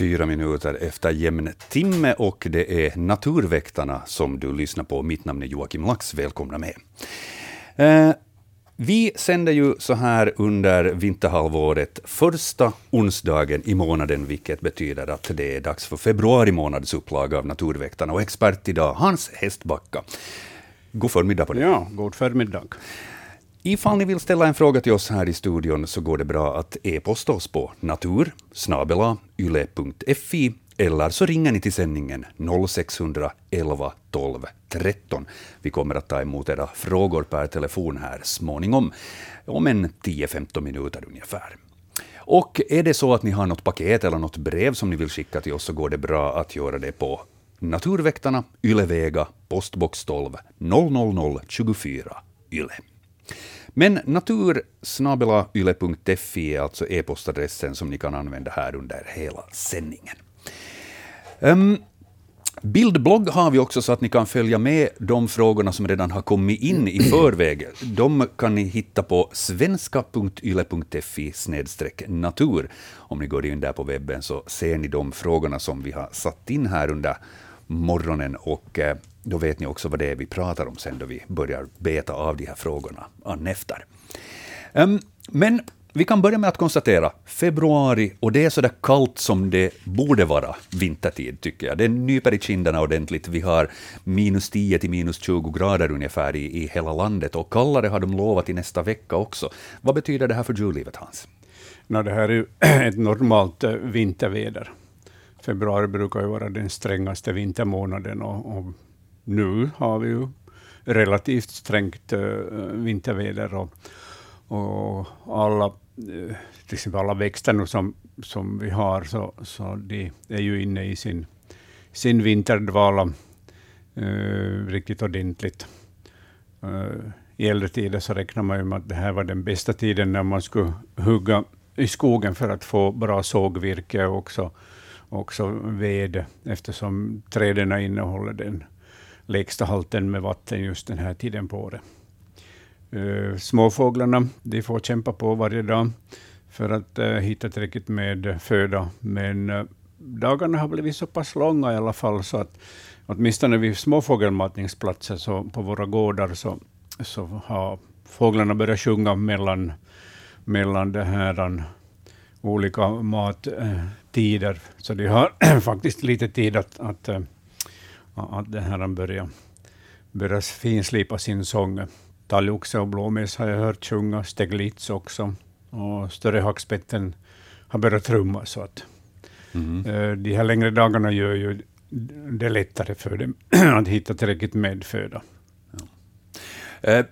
Fyra minuter efter jämn timme och det är Naturväktarna som du lyssnar på. Mitt namn är Joakim Lax. Välkomna med. Eh, vi sänder ju så här under vinterhalvåret första onsdagen i månaden, vilket betyder att det är dags för februari månads upplaga av Naturväktarna. Och expert idag, Hans Hästbacka. God förmiddag på dig. Ja, god förmiddag. Ifall ni vill ställa en fråga till oss här i studion så går det bra att e-posta oss på natur yle.fi eller så ringer ni till sändningen 0611 12 13. Vi kommer att ta emot era frågor per telefon här småningom, om en 10-15 minuter ungefär. Och är det så att ni har något paket eller något brev som ni vill skicka till oss så går det bra att göra det på Naturväktarna, Ylevega, postbox 12 00024 Yle. Men natursnabelayle.fi är alltså e-postadressen som ni kan använda här under hela sändningen. Um, Bildblogg har vi också så att ni kan följa med de frågorna som redan har kommit in i förväg. De kan ni hitta på svenska.yle.fi natur. Om ni går in där på webben så ser ni de frågorna som vi har satt in här under morgonen och eh, då vet ni också vad det är vi pratar om sen då vi börjar beta av de här frågorna efter. Ehm, men vi kan börja med att konstatera februari, och det är så där kallt som det borde vara vintertid, tycker jag. Det nyper i kinderna ordentligt. Vi har minus 10 till minus 20 grader ungefär i, i hela landet, och kallare har de lovat i nästa vecka också. Vad betyder det här för djurlivet, Hans? No, det här är ju ett normalt eh, vinterväder. Februari brukar ju vara den strängaste vintermånaden, och, och nu har vi ju relativt strängt äh, vinterväder. Och, och alla, eh, till exempel alla växter nu som, som vi har, så, så de är ju inne i sin, sin vinterdvala äh, riktigt ordentligt. I äldre tider så räknar man ju med att det här var den bästa tiden när man skulle hugga i skogen för att få bra sågvirke och också, också ved, eftersom träden innehåller den lägsta halten med vatten just den här tiden på året. Eh, småfåglarna de får kämpa på varje dag för att eh, hitta tillräckligt med föda, men eh, dagarna har blivit så pass långa i alla fall, så att åtminstone vid småfågelmatningsplatser så på våra gårdar så, så har fåglarna börjat sjunga mellan, mellan det här, olika mattider, så de har faktiskt lite tid att, att att den här börjar, börjar finslipa sin sång. Talgoxe och blåmes har jag hört sjunga, steglitz också, och större hackspetten har börjat trumma. Så att, mm. de här längre dagarna gör ju det lättare för dem att hitta tillräckligt med föda. Ja. Uh,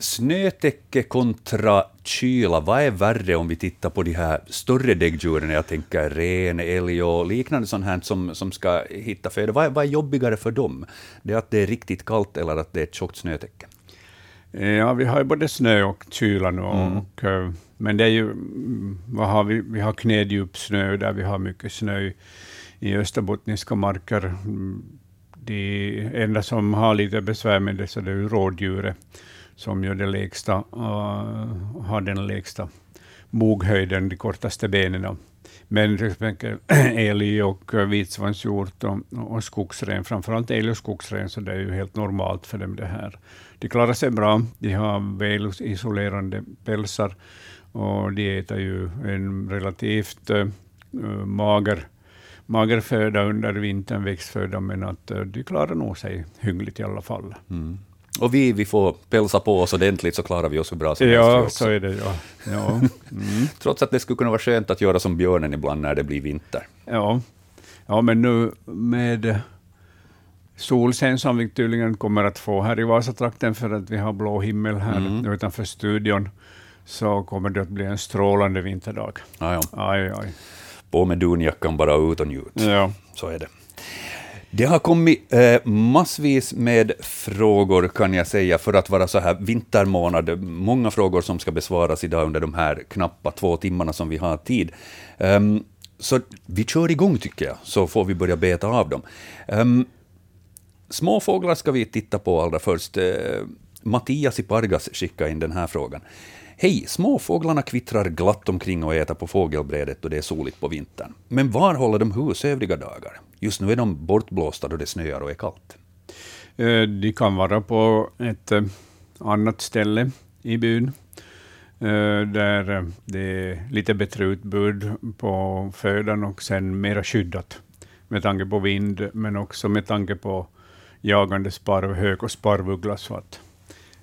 Snötäcke kontra kyla, vad är värre om vi tittar på de här större däggdjuren, jag tänker ren, älg och liknande sånt här som, som ska hitta föda, vad, vad är jobbigare för dem? Det är att det är riktigt kallt eller att det är ett tjockt snötäcke? Ja, vi har ju både snö och kyla nu, mm. och, eh, men det är ju, vad har vi, vi har knädjup snö, där vi har mycket snö i österbottniska marker. Det enda som har lite besvär med det, så det är ju rådjuret som ju det lägsta, uh, har den lägsta moghöjden, de kortaste benen. Men till exempel älg och eh, vitsvanshjort och, och skogsren, framförallt älg och skogsren, så det är ju helt normalt för dem det här. De klarar sig bra, de har väl isolerande pälsar och de äter ju en relativt uh, mager mager föda under vintern, växtföda, men att uh, de klarar nog sig hyggligt i alla fall. Mm. Och vi, vi får pälsa på oss ordentligt så klarar vi oss hur bra som helst. Ja, så är det. Ja. ja. Mm. Trots att det skulle kunna vara skönt att göra som björnen ibland när det blir vinter. Ja, ja men nu med solsken som vi tydligen kommer att få här i Vasatrakten, för att vi har blå himmel här mm. utanför studion, så kommer det att bli en strålande vinterdag. Aj, aj. På med dunjackan bara ut och njut. Ja. Så är det. Det har kommit eh, massvis med frågor, kan jag säga, för att vara så här vintermånad. Många frågor som ska besvaras idag under de här knappa två timmarna som vi har tid. Um, så vi kör igång, tycker jag, så får vi börja beta av dem. Um, småfåglar ska vi titta på allra först. Uh, Mattias i Pargas skickade in den här frågan. Hej, småfåglarna kvittrar glatt omkring och äter på fågelbrädet då det är soligt på vintern. Men var håller de hus övriga dagar? Just nu är de bortblåsta då det snöar och är kallt. Eh, de kan vara på ett eh, annat ställe i byn, eh, där det är lite bättre utbud på födan och sen mera skyddat med tanke på vind, men också med tanke på jagande sparvhök och sparvuggla. Så att,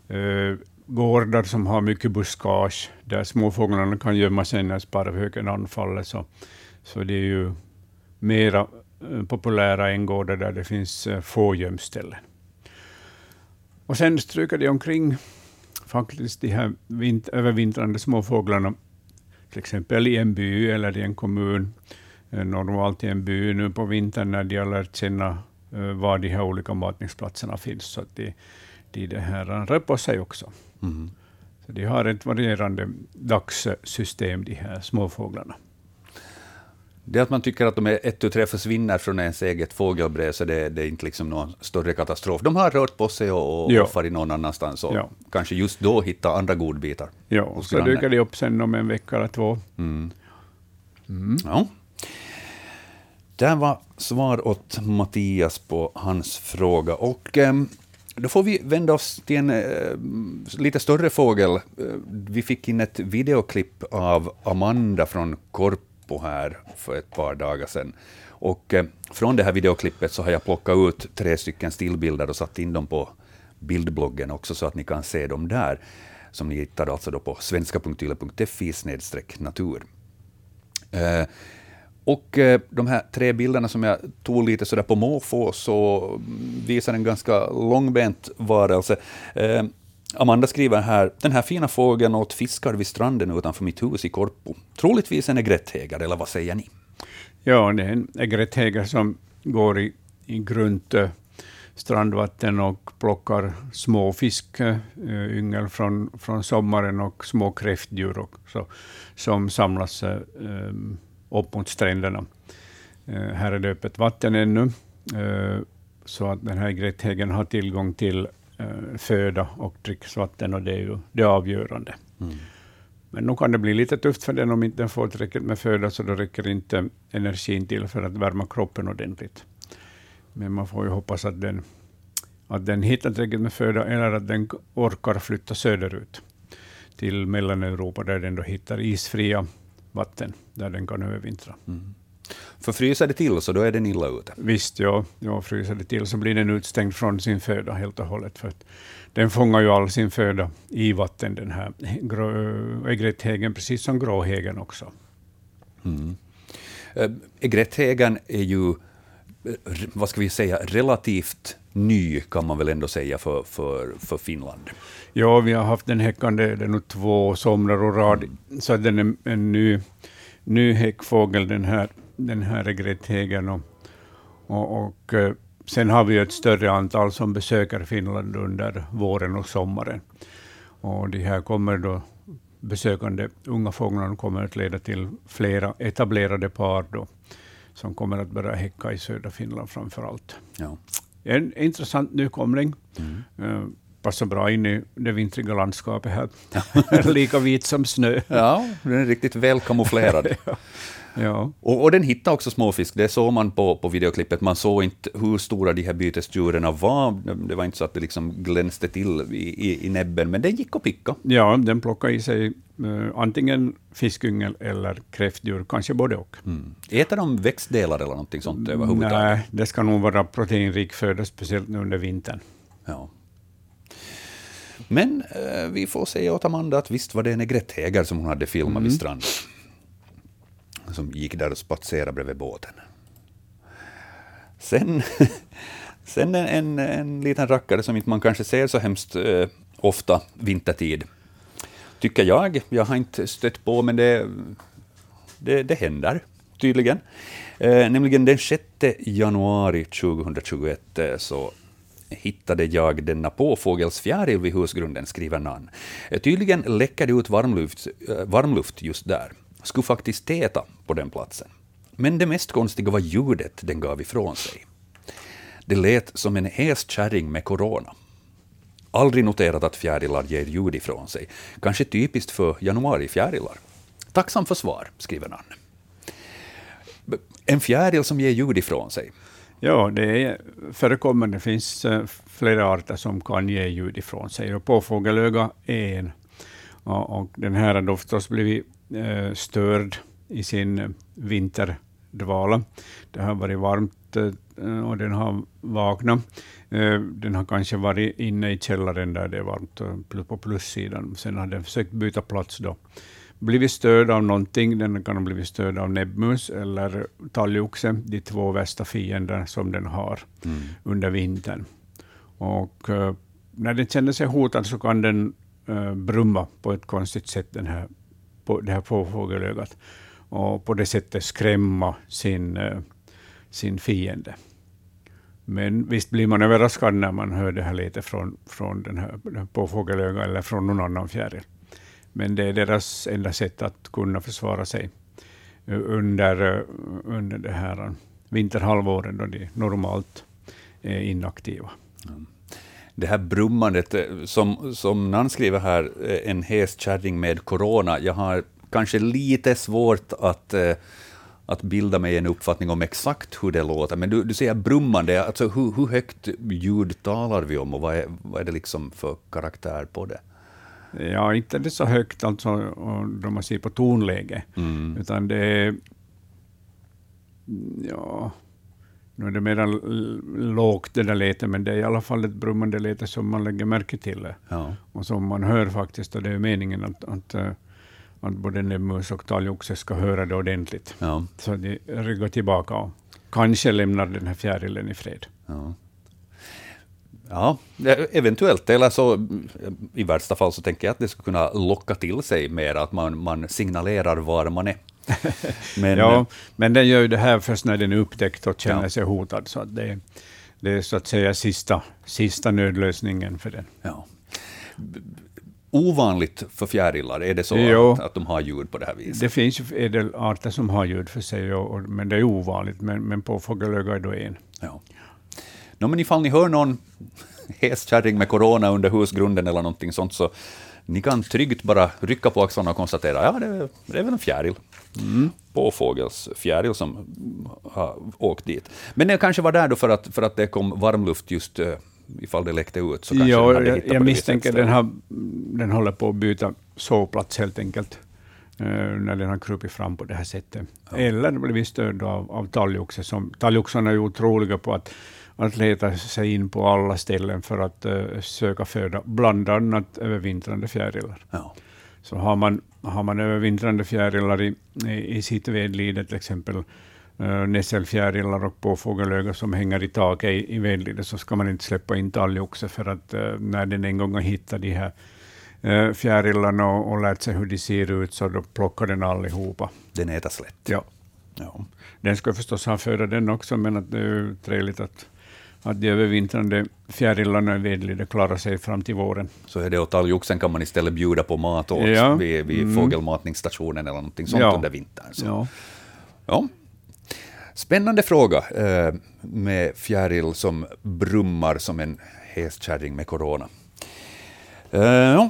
eh, gårdar som har mycket buskage, där småfåglarna kan gömma sig när sparvhöken anfaller, så, så det är ju mera populära än gårdar där det finns uh, få gömställen. Och sen stryker de omkring faktiskt de här vint övervintrande småfåglarna, till exempel i en by eller i en kommun, normalt i en by nu på vintern när de har lärt känna var de här olika matningsplatserna finns. Så att de, de det här rör på sig också. Mm. Så de har ett varierande dagssystem, de här småfåglarna. Det att man tycker att de är ett, tu, tre försvinner från ens eget fågelbräd, så det, det, är inte liksom någon större katastrof. De har rört på sig och, och farit någon annanstans och ja. kanske just då hittar andra godbitar. Ja, och så dyker de upp sen om en vecka eller två. Mm. Mm. Ja. Det var svar åt Mattias på hans fråga. Och eh, då får vi vända oss till en eh, lite större fågel. Eh, vi fick in ett videoklipp av Amanda från Korpo här för ett par dagar sedan. Och eh, från det här videoklippet så har jag plockat ut tre stycken stillbilder och satt in dem på bildbloggen också, så att ni kan se dem där, som ni hittar alltså då på svenska.yle.fi natur. Eh, och eh, de här tre bilderna som jag tog lite sådär på måfå, så mm, visar en ganska långbent varelse. Eh, Amanda skriver här, den här fina fågeln åt fiskar vid stranden utanför mitt hus i Korpo. Troligtvis en egretthäger, eller vad säger ni? Ja, det är en egretthäger som går i, i grunt eh, strandvatten och plockar små fiskyngel eh, eh, från, från sommaren och små kräftdjur också, som samlas eh, upp mot stränderna. Här är det öppet vatten ännu, så att den här grätthägen har tillgång till föda och dricksvatten, och det är ju det avgörande. Mm. Men nog kan det bli lite tufft för den om inte den får tillräckligt med föda, så då räcker inte energin till för att värma kroppen ordentligt. Men man får ju hoppas att den, att den hittar tillräckligt med föda, eller att den orkar flytta söderut till Mellaneuropa, där den då hittar isfria vatten där den kan övervintra. Mm. För fryser det till så då är den illa ute? Visst, ja. ja. Fryser det till så blir den utstängd från sin föda helt och hållet. För den fångar ju all sin föda i vatten, den här egretthägen, precis som gråhägen också. Mm. Egretthägen är ju, vad ska vi säga, relativt ny, kan man väl ändå säga, för, för, för Finland? Ja, vi har haft den häckande det är nog två somrar och rad, så den är en ny, ny häckfågel, den här, den här regretthägern. Och, och, och, eh, sen har vi ett större antal som besöker Finland under våren och sommaren. Och de här kommer då besökande unga fåglarna kommer att leda till flera etablerade par då, som kommer att börja häcka i södra Finland framför allt. Ja. En intressant nykomling. Mm. Uh, passar bra in i det vintriga landskapet här. Lika vit som snö. Ja, den är riktigt väl kamouflerad. ja. Ja. Och, och, den hittar också småfisk, det såg man på, på videoklippet. Man såg inte hur stora de här bytesdjuren var. Det var inte så att det liksom glänste till i, i, i näbben, men den gick att picka. Ja, den plockade i sig uh, antingen fiskyngel eller kräftdjur, kanske både och. Mm. Äter de växtdelar eller någonting sånt överhuvudtaget? Nej, det ska nog vara proteinrik föda, speciellt nu under vintern. Ja. Men eh, vi får säga åt Amanda att visst var det en egretthäger som hon hade filmat mm. vid stranden. Som gick där och spatserade bredvid båten. Sen, sen en, en, en liten rackare som inte man kanske ser så hemskt eh, ofta vintertid. Tycker jag. Jag har inte stött på, men det, det, det händer tydligen. Eh, nämligen den 6 januari 2021 eh, så hittade jag denna påfågelsfjäril vid husgrunden, skriver Nan. Eh, tydligen läcker det ut varmluft, eh, varmluft just där. Skulle faktiskt täta på den platsen. Men det mest konstiga var ljudet den gav ifrån sig. Det lät som en hes kärring med corona. Aldrig noterat att fjärilar ger ljud ifrån sig. Kanske typiskt för januarifjärilar. Tacksam för svar, skriver Nanne. En fjäril som ger ljud ifrån sig. Ja, det är förekommande. Det finns eh, flera arter som kan ge ljud ifrån sig. Och påfågelöga är en. Och, den här har förstås blivit störd i sin vinterdvala. Det har varit varmt eh, och den har vaknat. Den har kanske varit inne i källaren där det är varmt på plussidan. Sen har den försökt byta plats då blivit störd av någonting. Den kan ha blivit störd av näbbmus eller talgoxe, de två värsta fiender som den har mm. under vintern. Och när den känner sig hotad så kan den brumma på ett konstigt sätt, den här, på, det här påfågelögat, och på det sättet skrämma sin, eh, sin fiende. Men visst blir man överraskad när man hör det här lite från, från den här, den påfågelögat eller från någon annan fjäril. Men det är deras enda sätt att kunna försvara sig under, eh, under det här vinterhalvåret då de normalt är inaktiva. Mm. Det här brummandet, eh, som, som Nan skriver här, eh, en hes kärring med corona. Jag har kanske lite svårt att, eh, att bilda mig en uppfattning om exakt hur det låter. Men du, du säger brummande, alltså hur, hur högt ljud talar vi om och vad är, vad är det liksom för karaktär på det? Ja, inte det så högt alltså, då man ser på tonläge, mm. utan det är... Ja, nu är det mer lågt det där letet, men det är i alla fall ett brummande lete som man lägger märke till. Ja. Och som man hör faktiskt, och det är meningen att, att, att både näbbmus och talgoxe ska höra det ordentligt. Ja. Så de ryggar tillbaka och kanske lämnar den här fjärilen i fred. Ja. Ja, eventuellt. Eller så i värsta fall så tänker jag att det skulle kunna locka till sig mer, att man, man signalerar var man är. men, ja, men den gör ju det här först när den är upptäckt och känner ja. sig hotad. Så att det, det är så att säga sista, sista nödlösningen för den. Ja. Ovanligt för fjärilar, är det så att, att, de har ljud på det här viset? Det finns ädelarter som har ljud för sig, och, och, men det är ovanligt. Men, men på fågelöga är då en. Ja. No, men ifall ni hör någon hästkärring med corona under husgrunden eller någonting sånt, så ni kan tryggt bara rycka på axlarna och konstatera ja, det, är, det är väl en fjäril. Mm. Påfågelsfjäril som har åkt dit. Men det kanske var där då för att, för att det kom varmluft just uh, ifall det läckte ut. Så kanske ja, den jag, jag misstänker den, har, den håller på att byta sovplats helt enkelt. Uh, när den har krupit fram på det här sättet. Ja. Eller blivit störd av, av talgoxe. Talgoxarna är ju otroliga på att att leta sig in på alla ställen för att uh, söka föda, bland annat övervintrande fjärilar. Ja. Så har man, har man övervintrande fjärilar i, i, i sitt vedlide, till exempel uh, nässelfjärilar och påfågelöga som hänger i taket i, i vedlidet, så ska man inte släppa in talgoxe, för att uh, när den en gång har hittat de här uh, fjärilarna och, och lärt sig hur de ser ut, så då plockar den allihopa. Den äter slätt. Ja. ja. Den ska förstås ha föda den också, men att det är trevligt att att de övervintrande fjärilarna i vedlide klarar sig fram till våren. Så är det, och talgoxen kan man istället bjuda på mat åt ja. vid, vid mm. fågelmatningsstationen eller någonting sånt ja. under vintern. Så. Ja. ja. Spännande fråga eh, med fjäril som brummar som en hästkärring med corona. Eh, ja,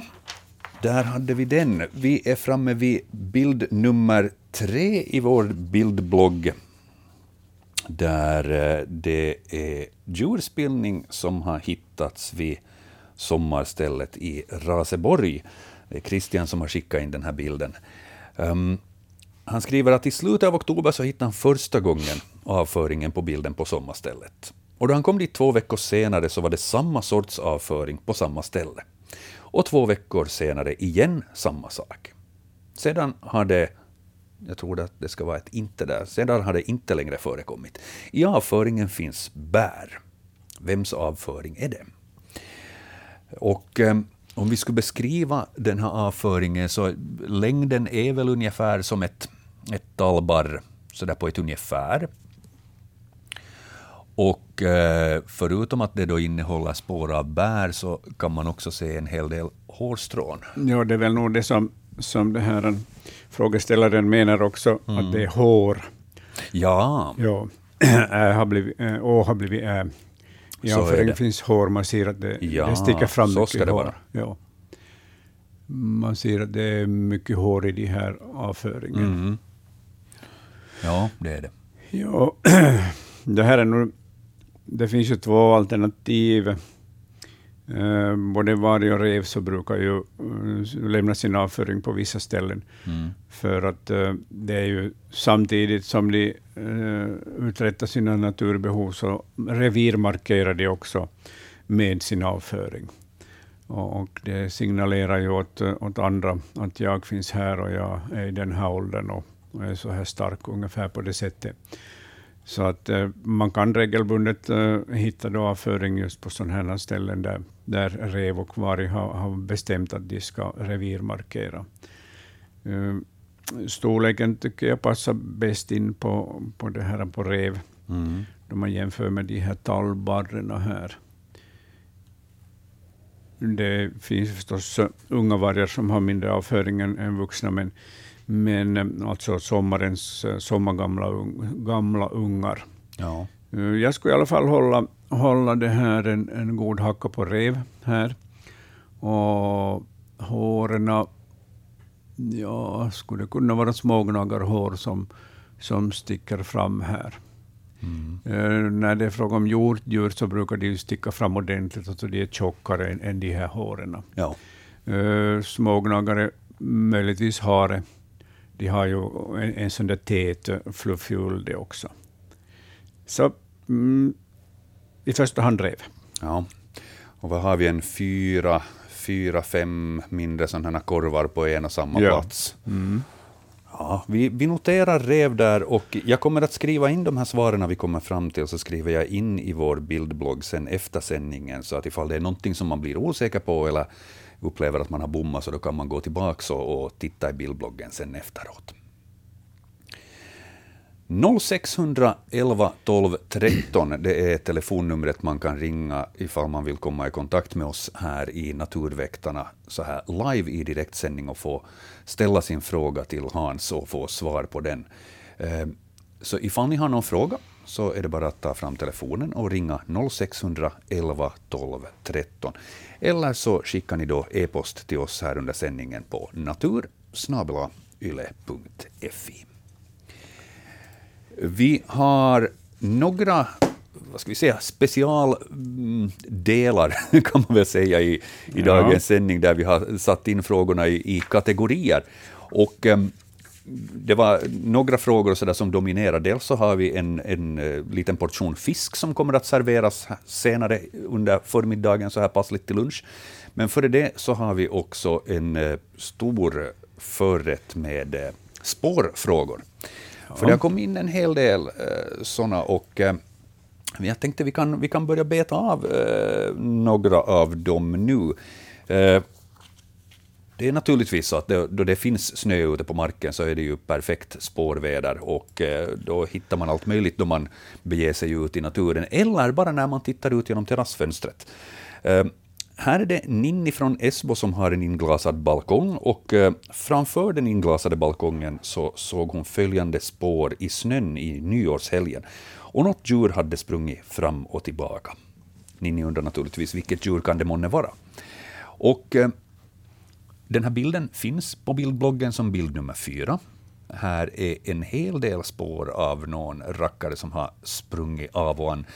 där hade vi den. Vi är framme vid bild nummer tre i vår bildblogg där eh, det är djurspillning som har hittats vid sommarstället i Raseborg. Det är Christian som har skickat in den här bilden. Um, han skriver att i slutet av oktober så hittade han första gången avföringen på bilden på sommarstället. Och då han kom dit två veckor senare så var det samma sorts avföring på samma ställe. Och två veckor senare igen samma sak. Sedan har det jag tror att det ska vara ett inte där. Sedan har det inte längre förekommit. I avföringen finns bär. Vems avföring är det? Och eh, om vi skulle beskriva den här avföringen så längden är väl ungefär som ett, ett tallbarr, sådär på ett ungefär. Och eh, förutom att det då innehåller spår av bär så kan man också se en hel del hårstrån. Ja, det är väl nog det som, som det här frågeställaren menar också mm. att det är hår. Ja. ja. Ä har blivit, å har blivit ä Ja, för det finns hår, man ser att det, ja, det sticker fram mycket hår. Ja. Man ser att det är mycket hår i de här avföringen. Mm. Ja, det är det. Ja, det här är nog... Det finns ju två alternativ. Uh, både varg och rev så brukar ju uh, lämna sin avföring på vissa ställen. Mm. För att uh, det är ju samtidigt som de uträttar sina naturbehov så revirmarkerar de också med sin avföring. Och, och det signalerar ju åt, åt andra att jag finns här och jag är i den här åldern och, och är så här stark, ungefär på det sättet. Så att eh, man kan regelbundet eh, hitta då avföring just på sådana här ställen där, där rev och varg har, har bestämt att de ska revirmarkera. Eh, storleken tycker jag passar bäst in på, på det här på rev, mm. då man jämför med de här tallbarrerna här. Det finns förstås unga vargar som har mindre avföring än, än vuxna, men men eh, alltså sommarens eh, sommargamla gamla ungar. Ja. Eh, jag skulle i alla fall hålla, hålla det här en, en god hacka på rev här. Och håren, ja, skulle kunna vara smågnagarhår som, som sticker fram här. Mm. Uh, när det är fråga om hjortdjur så brukar de sticka fram ordentligt, alltså de är tjockare än, än de här håren. Ja. Uh, smågnagare, möjligtvis hare, de har ju en, en sån där tät fluffig ull det också. Så mm, i första hand rev. Ja. Och vad har vi, en fyra, fyra fem mindre sådana korvar på en och samma ja. plats? Mm. Ja, vi, vi noterar rev där och jag kommer att skriva in de här svaren vi kommer fram till, så skriver jag in i vår bildblogg sen efter sändningen, så att ifall det är någonting som man blir osäker på eller upplever att man har bommat, så då kan man gå tillbaka och, och titta i bildbloggen sen efteråt. 0611 12 13, det är telefonnumret man kan ringa ifall man vill komma i kontakt med oss här i Naturväktarna, så här live i direktsändning och få ställa sin fråga till Hans och få svar på den. Eh, så ifall ni har någon fråga så är det bara att ta fram telefonen och ringa 0611 12 13. Eller så skickar ni då e-post till oss här under sändningen på natursnabelayle.fi. Vi har några vad ska vi säga, specialdelar, kan man väl säga, i, i dagens ja. sändning, där vi har satt in frågorna i, i kategorier. Och um, det var några frågor så som dominerar. Dels så har vi en, en uh, liten portion fisk som kommer att serveras senare under förmiddagen, så här passligt till lunch. Men före det så har vi också en uh, stor förrätt med uh, spårfrågor. Ja. För det har kommit in en hel del sådana och jag tänkte vi kan, vi kan börja beta av några av dem nu. Det är naturligtvis så att det, då det finns snö ute på marken så är det ju perfekt spårväder och eh, då hittar man allt möjligt då man beger sig ut i naturen, eller bara när man tittar ut genom terrassfönstret. Eh, här är det Ninni från Esbo som har en inglasad balkong och eh, framför den inglasade balkongen så såg hon följande spår i snön i nyårshelgen. Och något djur hade sprungit fram och tillbaka. Ninni undrar naturligtvis vilket djur kan det månne vara. Och den här bilden finns på bildbloggen som bild nummer fyra. Här är en hel del spår av någon rackare som har sprungit av och an.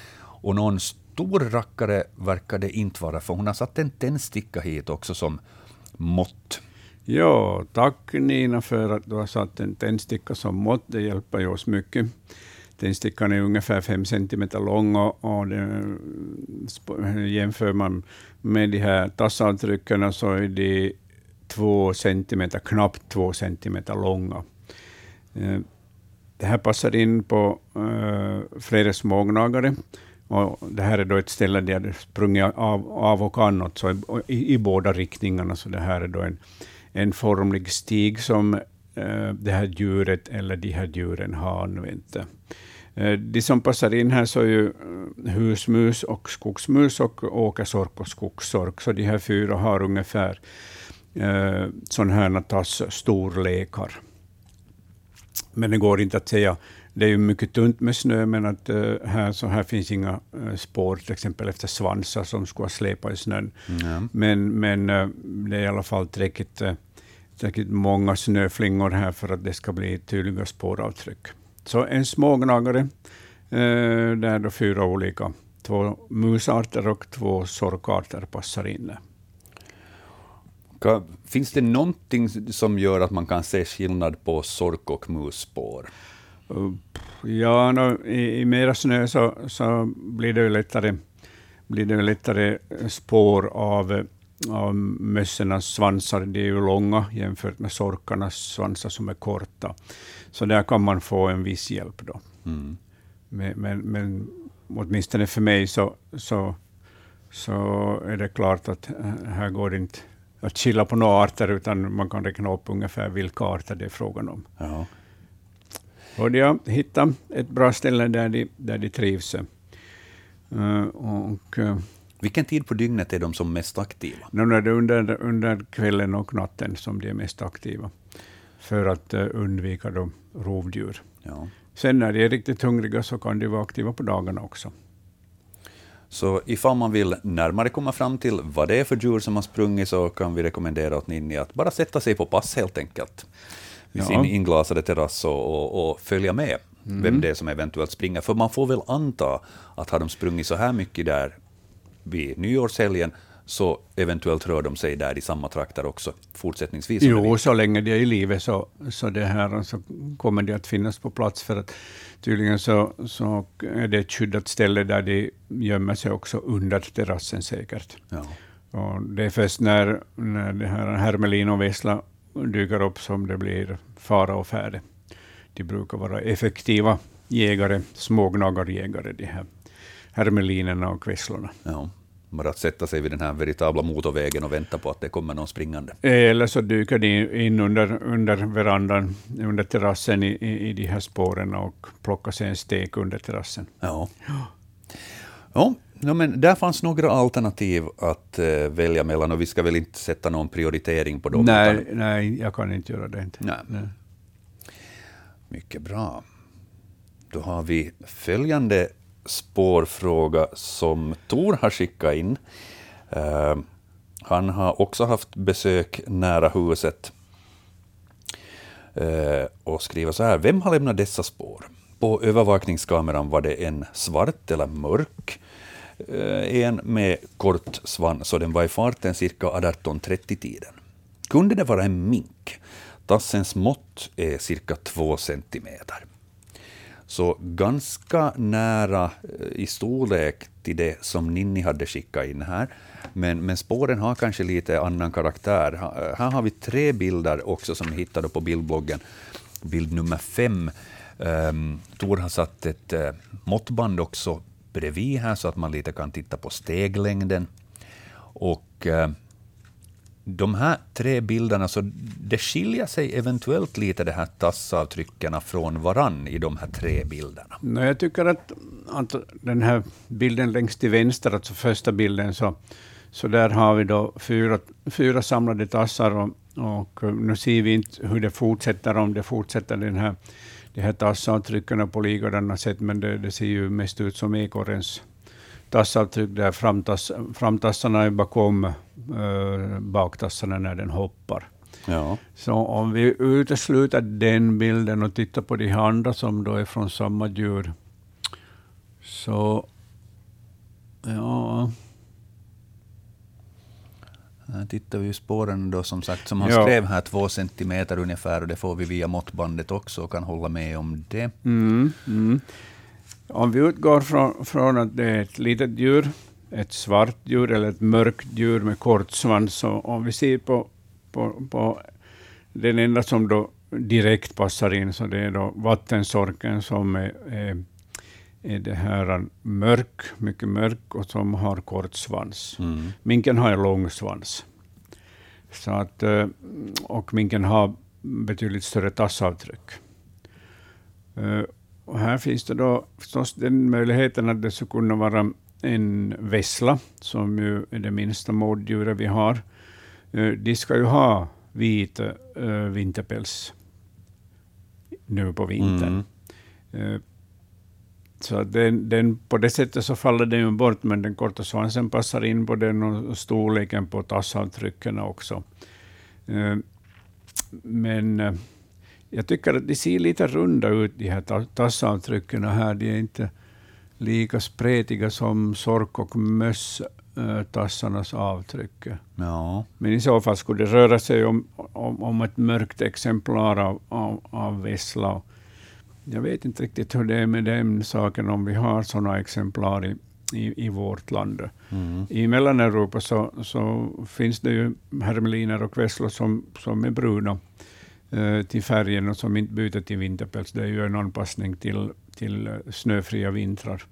Och någon stor rackare verkar det inte vara, för hon har satt en tändsticka hit också som mått. Ja, tack Nina för att du har satt en tändsticka som mått. Det hjälper ju oss mycket. Tändstickan är ungefär fem centimeter lång och, och det, jämför man med de här tassavtrycken så är de två centimeter, knappt två centimeter långa. Eh, det här passar in på eh, flera smågnagare. Och det här är då ett ställe där det sprungit av, av och an, så i, i, båda riktningarna. Så det här är då en, en formlig stig som eh, det här djuret eller de här djuren har använt. Eh, de som passar in här så är ju eh, husmus och skogsmus och åkersork och skogssork. Så de här fyra har ungefär eh, sådana här tass storlekar. Men det går inte att säga det är ju mycket tunt med snö, men att uh, här, så här finns inga uh, spår, till exempel efter svansar som skulle ha släpat i snön. Ja. Men, men uh, det är i alla fall tillräckligt, uh, tillräckligt många snöflingor här för att det ska bli tydliga spåravtryck. Så en smågnagare, uh, där då fyra olika, två musarter och två sorkarter passar in. Finns det någonting som gör att man kan se skillnad på sork och musspår? Ja, no, i, i mera snö så, så blir det ju lättare, blir det lättare spår av, av mössornas svansar. De är ju långa jämfört med sorkarnas svansar som är korta. Så där kan man få en viss hjälp. Då. Mm. Men, men, men åtminstone för mig så, så, så är det klart att här går det inte att skilja på några arter, utan man kan räkna upp ungefär vilka arter det är frågan om. Ja. Och de har hittat ett bra ställe där de, där de trivs. Uh, och, uh, Vilken tid på dygnet är de som mest aktiva? nu är det under, under kvällen och natten som de är mest aktiva, för att uh, undvika då rovdjur. Ja. Sen när de är riktigt hungriga så kan de vara aktiva på dagarna också. Så ifall man vill närmare komma fram till vad det är för djur som har sprungit så kan vi rekommendera åt Ninni att bara sätta sig på pass helt enkelt vid Ja. sin inglasade terrass och, och, och följa med vem det är som eventuellt springer. För man får väl anta att har de sprungit så här mycket där vid nyårshelgen så eventuellt rör de sig där i samma trakter också fortsättningsvis. Jo, så länge de är i livet så, så, det här, så kommer de att finnas på plats, för att tydligen så, så är det ett skyddat ställe där de gömmer sig också under terrassen säkert. Ja. Och det är först när, när det här Hermelin och Vessla dyker upp som det blir fara och färde. De brukar vara effektiva jägare, smågnagarjägare, de här hermelinerna och vesslorna. Ja. Bara att sätta sig vid den här veritabla motorvägen och vänta på att det kommer någon springande. Eller så dyker de in under, under verandan, under terrassen i, i, i de här spåren och plockar sig en stek under terrassen. Ja. Ja, ja, men där fanns några alternativ att eh, välja mellan och vi ska väl inte sätta någon prioritering på dem. Nej, utan- nej, jag kan inte göra det. Inte. Nej. Nej. Mycket bra. Då har vi följande spårfråga som Tor har skickat in. Eh, han har också haft besök nära huset eh, och skriver så här. Vem har lämnat dessa spår? På övervakningskameran var det en svart eller mörk, eh, en med kort svans och den var i farten cirka 18.30-tiden. Kunde det vara en mink? Tassens mått är cirka två centimeter. Så ganska nära eh, i storlek till det som Ninni hade skickat in här. Men, men spåren har kanske lite annan karaktär. Eh, här har vi tre bilder också som ni hittade på bildbloggen. Bild nummer fem. Um, Tor har satt ett uh, måttband också bredvid här så att man lite kan titta på steglängden. Och Uh, de här tre bilderna, så det skiljer sig eventuellt lite de här tassavtrycken från varann i de här tre bilderna. No, jag tycker att, att den här bilden längst till vänster, alltså första bilden, så, så där har vi då fyra, fyra samlade tassar och, och eh, nu ser vi inte hur det fortsätter, om det fortsätter den här, de här tassavtrycken på likadana sätt, men det, det ser ju mest ut som ekorrens tassavtryck där framtass, framtassarna är bakom äh, baktassarna när den hoppar. Ja. Så om vi utesluter den bilden och tittar på de andra som då är från samma djur, så ja, Här tittar vi ju spåren då som sagt, som han Ja. skrev här, två centimeter ungefär, och det får vi via måttbandet också och kan hålla med om det. mm, mm. Om vi utgår från, från att det är ett litet djur, ett svart djur eller ett mörkt djur med kort svans, så om vi ser på, på, på den enda som då direkt passar in, så det är då vattensorken som är, är, är det här mörk, mycket mörk och som har kort svans. Mm. Minken har en lång svans. Så att, eh, och minken har betydligt större tassavtryck. Och här finns det då förstås den möjligheten att det skulle kunna vara en vessla, som ju är det minsta mårddjuret vi har. Eh, De ska ju ha vit eh, vinterpäls nu på vintern. Mm. Eh, så den, den, på det sättet så faller den ju bort, men den korta svansen passar in på den och storleken på tassavtrycken också. Men jag tycker att de ser lite runda ut, de här tassavtrycken här. De är inte lika spretiga som sork och möss tassarnas avtryck. Ja. Men i så fall skulle det röra sig om, om, om ett mörkt exemplar av, av, av vessla. Jag vet inte riktigt hur det är med den saken, om vi har sådana exemplar i, i, i vårt land. Mm. I Mellaneuropa så, så finns det ju hermeliner och vesslor som, som är bruna eh, till färgen och som inte byter till vinterpäls. Det är ju en anpassning till, till eh, snöfria vintrar.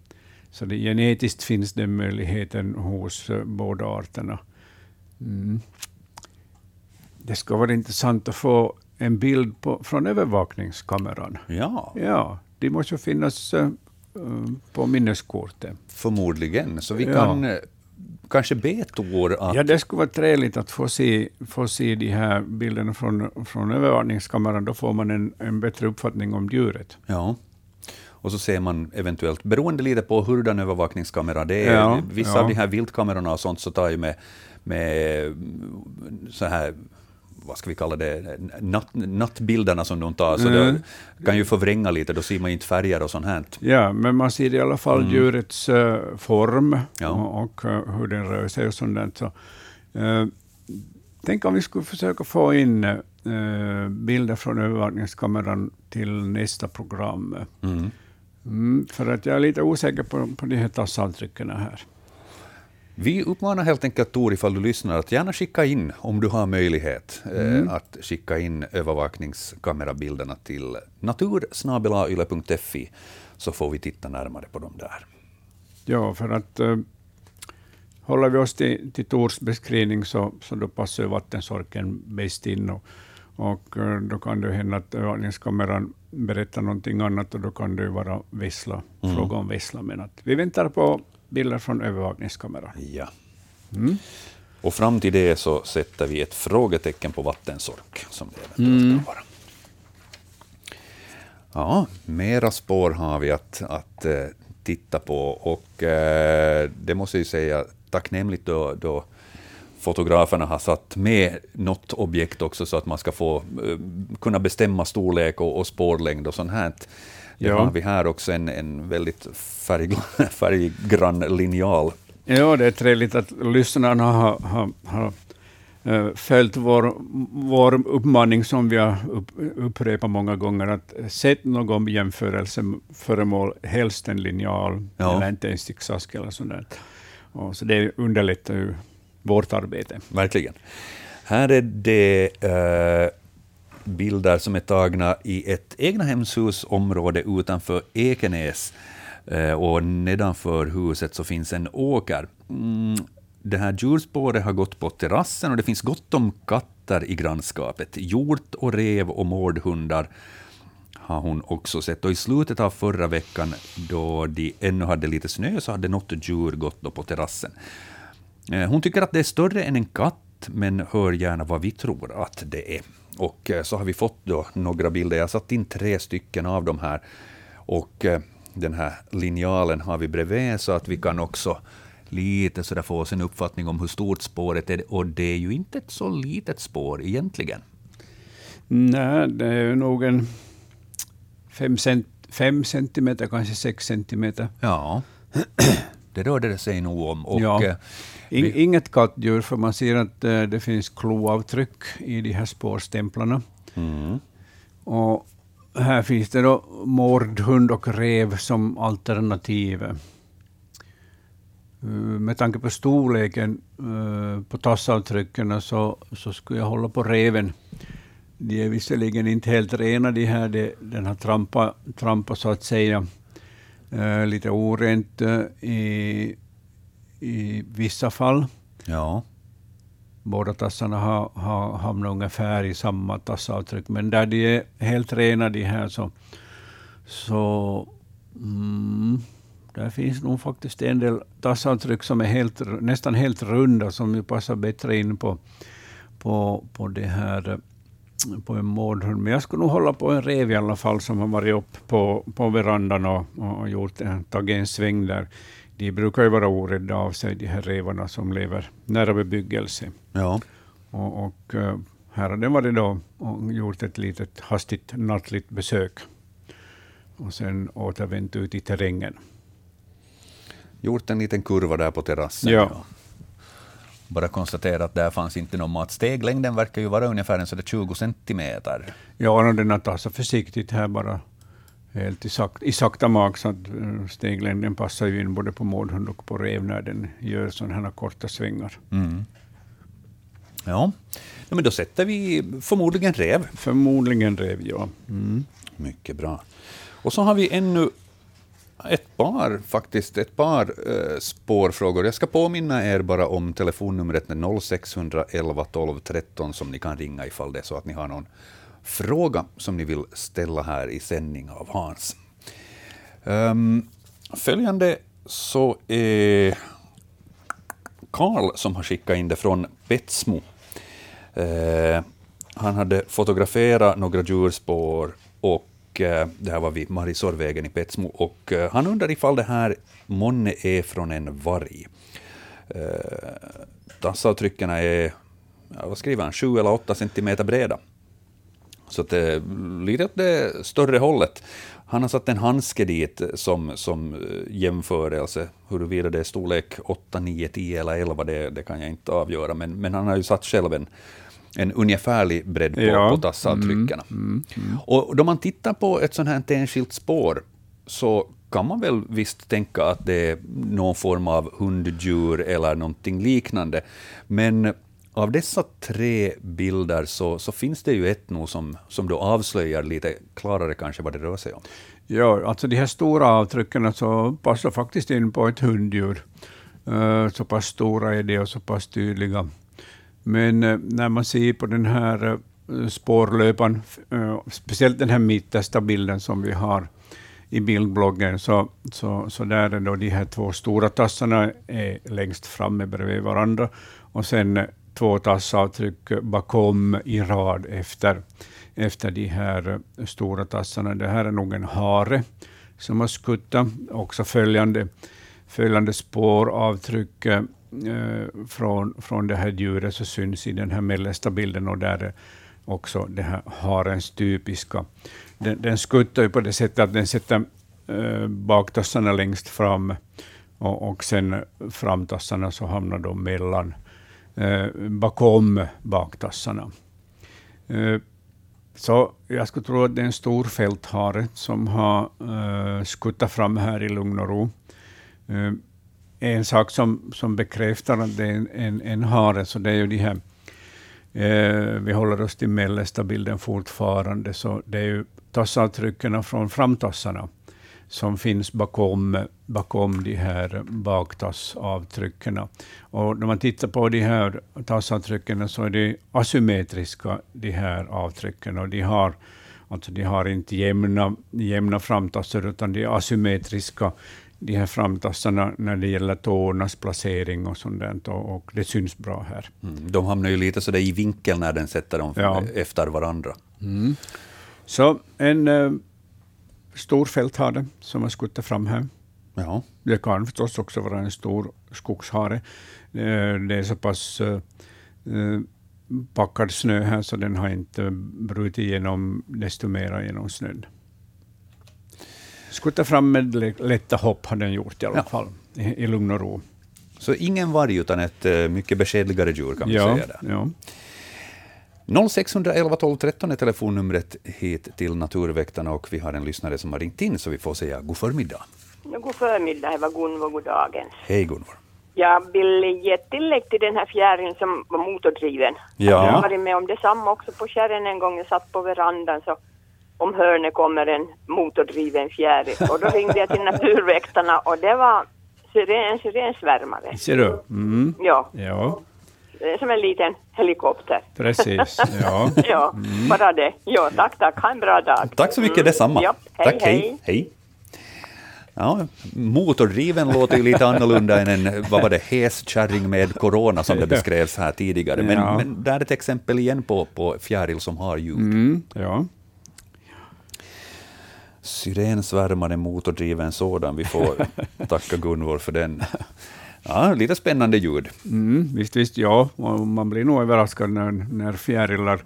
Så det, genetiskt finns den möjligheten hos uh, båda arterna. Mm. Det skulle vara intressant att få en bild på, från övervakningskameran. Ja. ja. De måste ju finnas på minneskortet. Förmodligen, så vi ja. kan kanske be Tor att... Ja, det skulle vara trevligt att få se, få se de här bilderna från, från övervakningskameran. Då får man en, en bättre uppfattning om djuret. Ja. Och så ser man eventuellt, beroende lite på hurdan övervakningskamera det är, ja, vissa ja. av de här viltkamerorna och sånt så tar ju med, med så här vad ska vi kalla det, natt, nattbilderna som de tar, så mm. det kan ju förvränga lite, då ser man inte färger och sånt här. Ja, men man ser i alla fall mm. djurets uh, form ja. och, och uh, hur den rör sig och sånt där. Så, uh, tänk om vi skulle försöka få in bilder från övervakningskameran till nästa program. Mm. Mm, för att jag är lite osäker på, på de här tassavtrycken här. Vi uppmanar helt enkelt Tor, ifall du lyssnar, att gärna skicka in, om du har möjlighet, eh, mm. att skicka in övervakningskamerabilderna till natursnabelayle.fi, så får vi titta närmare på dem där. Ja, för att uh, håller vi oss till, till Tors beskrivning så, så då passar vattensorken bäst in. Och, och uh, då kan det hända att övervakningskameran berättar någonting annat och då kan det vara vissla, mm. fråga om vissla. Men att vi väntar på bilder från övervakningskameran. Ja. Mm. Och fram till det så sätter vi ett frågetecken på vattensork, som det eventuellt mm. kan vara. Ja, mera spår har vi att, att uh, titta på och uh, det måste jag säga tacknämligt då, då fotograferna har satt med något objekt också så att man ska få uh, kunna bestämma storlek och, och spårlängd och sånt här. Det ja. har vi här också en, en väldigt färg, färggrann linjal. Ja, det är trevligt att lyssnarna har, har, har uh, följt vår, vår uppmaning som vi har upp, upprepat många gånger, att sätt någon jämförelseföremål, helst en linjal, ja. eller inte en sticksask eller sånt där. Och så det underlättar ju vårt arbete. Verkligen. Här är det uh, bilder som är tagna i ett egnahemshusområde utanför Ekenäs. Eh, och nedanför huset så finns en åker. Mm, det här djurspåret har gått på terrassen och det finns gott om katter i grannskapet. Hjort och rev och mårdhundar har hon också sett. Och I slutet av förra veckan, då de ännu hade lite snö, så hade något djur gått på terrassen. Eh, hon tycker att det är större än en katt, men hör gärna vad vi tror att det är. Och eh, så har vi fått då några bilder. Jag har satt in tre stycken av dem här. Och eh, den här linjalen har vi bredvid, så att vi kan också lite så där få oss en uppfattning om hur stort spåret är. Och det är ju inte ett så litet spår egentligen. Nej, det är nog en fem, cent, fem centimeter, kanske sex centimeter. Ja, det rörde det sig nog om. Och ja. In, inget kattdjur, för man ser att uh, det finns kloavtryck i de här spårstämplarna. Mm. Och här finns det då mårdhund och rev som alternativ. Uh, med tanke på storleken uh, på tassavtrycken så, så skulle jag hålla på reven. De är visserligen inte helt rena, de här, de, den har trampat, trampat så att säga lite orent i i vissa fall. Ja. Båda tassarna har, har hamnat ungefär i samma tassavtryck, men där de är helt rena de här så, så mm, där finns nog faktiskt en del tassavtryck som är helt, nästan helt runda, som ju passar bättre in på, på, på det här på en mårdhund, men jag skulle nog hålla på en rev i alla fall som har varit upp på, på verandan och, och gjort, tagit en sväng där. De brukar ju vara orädda av sig, de här revarna som lever nära bebyggelse. Ja. Och, och eh, här har den varit då och gjort ett litet hastigt nattligt besök och sen återvänt ut i terrängen. Gjort en liten kurva där på terrassen. Ja. ja. Bara konstatera att där fanns inte någon mat. Steglängden verkar ju vara ungefär en sådär 20 centimeter. Ja, den har så försiktigt här bara helt i, sak, i sakta mak, så att eh, steglängden passar ju in både på mårdhund och på rev när den gör sådana här korta svängar. Mm. Ja. ja, men då sätter vi förmodligen rev. Förmodligen rev, ja. Mm. Mycket bra. Och så har vi ännu ett par, faktiskt, ett par eh, spårfrågor. Jag ska påminna er bara om telefonnumret 0611 12 13 som ni kan ringa ifall det är så att ni har någon fråga som ni vill ställa här i sändning av Hans. Um, följande så är Karl som har skickat in det från Petsmo. Uh, ehm, han hade fotograferat några djurspår och uh, det här var vid Marisorvägen i Petsmo. Och, uh, han undrar ifall det här månne är från en varg. Ehm, uh, Tassavtrycken är, vad skriver han, 7 eller 8 centimeter breda. Så att det lite åt det större hållet. Han har satt en handske dit som, som jämförelse. Huruvida det är storlek 8, 9, 10 eller 11, det, det kan jag inte avgöra. Men, men han har ju satt själv en, en ungefärlig bredd på, Ja. på tassavtryckarna. Mm, mm. Och då man tittar på ett sånt här enskilt spår så kan man väl visst tänka att det är någon form av hunddjur eller någonting liknande. Men av dessa tre bilder så, så finns det ju ett nu som, som då avslöjar lite klarare kanske vad det rör sig om. Ja, alltså de här stora avtrycken så passar faktiskt in på ett hunddjur. Eh, så pass stora är de och så pass tydliga. Men eh, när man ser på den här eh, spårlöpan, speciellt den här mittersta bilden som vi har i bildbloggen, så, så, så där är då de här två stora tassarna är längst framme bredvid varandra och sen två tassavtryck bakom i rad efter, efter de här stora tassarna. Det här är nog en hare som har skuttat. Också följande, följande spåravtryck eh, från, från det här djuret så syns i den här mellersta bilden och där är också det här harens typiska. Den, den skuttar ju på det sättet att den sätter eh, baktassarna längst fram och, och sen framtassarna så hamnar de mellan, eh, Eh, bakom baktassarna. Eh, så jag skulle tro att det är en stor fälthare som har eh, skuttat fram här i lugn och ro. Eh, en sak som, som bekräftar att det är en, en, en hare, så det är ju de här Eh, vi håller oss till mellersta bilden fortfarande, så det är ju tassavtrycken från framtassarna som finns bakom, bakom de här baktassavtrycken. Och när man tittar på de här tassavtrycken så är de asymmetriska, de här avtrycken. Och de har, alltså de har inte jämna, jämna framtassar, utan de är asymmetriska de här framtassarna när det gäller tårnas placering och sånt och, och det syns bra här. Mm. De hamnar ju lite sådär i vinkel när den sätter dem Ja. efter varandra. Mm. Så en eh, stor fälthare som har skuttat fram här. Ja. Det kan förstås också vara en stor skogshare. Eh, det är så pass eh, eh, packad snö här så den har inte brutit igenom desto mera genom snön. Skuttat fram med lätta hopp har den gjort i alla Ja. fall, i, lugn och ro. Så ingen varg, utan ett mycket beskedligare djur kan vi Ja, säga. Där. ja. 0611 12 13 är telefonnumret hit till Naturväktarna och vi har en lyssnare som har ringt in så vi får säga god förmiddag. Ja, God förmiddag, det var Gunvor, god dagens. Hej Gunvor. Jag vill ge ett tillägg till den här fjärilen som var motordriven. Ja. Jag har varit med om detsamma också på kärren en gång. Jag satt på verandan så om hörnet kommer en motordriven fjäril. Och då ringde jag till Naturväktarna och det var syren, en sirensvärmare. Ser du? Mm. Ja, Ja, som en liten helikopter. precis. Ja. Ja, bara det. Ja, tack, tack. Ha en bra dag. Tack så mycket, detsamma. Ja, hej, Tack, hej. hej. Ja, motordriven låter ju lite annorlunda än en, vad var det, häskärring med corona som det beskrevs här tidigare. Men, Ja. men där är ett exempel igen på, på fjäril som har ljud. Mm, ja. Syrensvärmare motordriven sådan. Vi får tacka Gunvor för den. Ja, lite spännande ljud. Mm, visst, visst, ja. Och man blir nog överraskad när, när fjärilar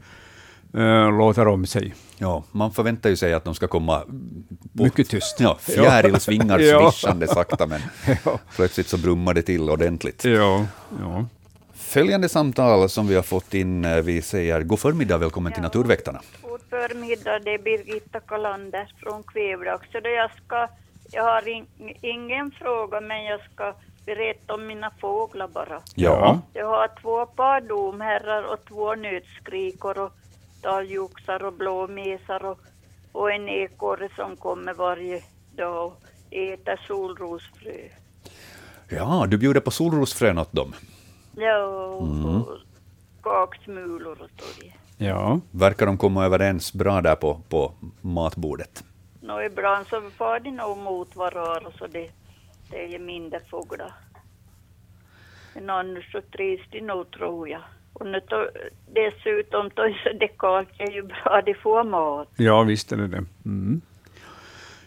äh, låter om sig. Ja, man förväntar ju sig att de ska komma på, Mycket tyst. Ja, fjärilsvingar Ja. svischande sakta, men Ja. plötsligt så brummar det till ordentligt. Ja, ja. Följande samtal som vi har fått in, eh, vi säger god förmiddag, välkommen till Naturväktarna. God förmiddag, det är Birgitta Kalander från det jag, ska, jag har in, ingen fråga, men jag ska berätta om mina fåglar bara. Ja, Jag har två par domherrar och två nötskrikor och talgoxar och blåmesar och, och en ekorre som kommer varje dag och äter solrosfrö. ja du bjuder på solrosfrön åt dem. Ja, och, och kaksmulor och så ja. Verkar de komma överens bra där på, på matbordet? Nå, ibland så far de nog mot varandra så det, det är ju mindre fåglar. Men annars så trivs de nog tror jag. Och nu to, dessutom så det kallt är ju bra, de får mat. ja, visst är det det. Mm.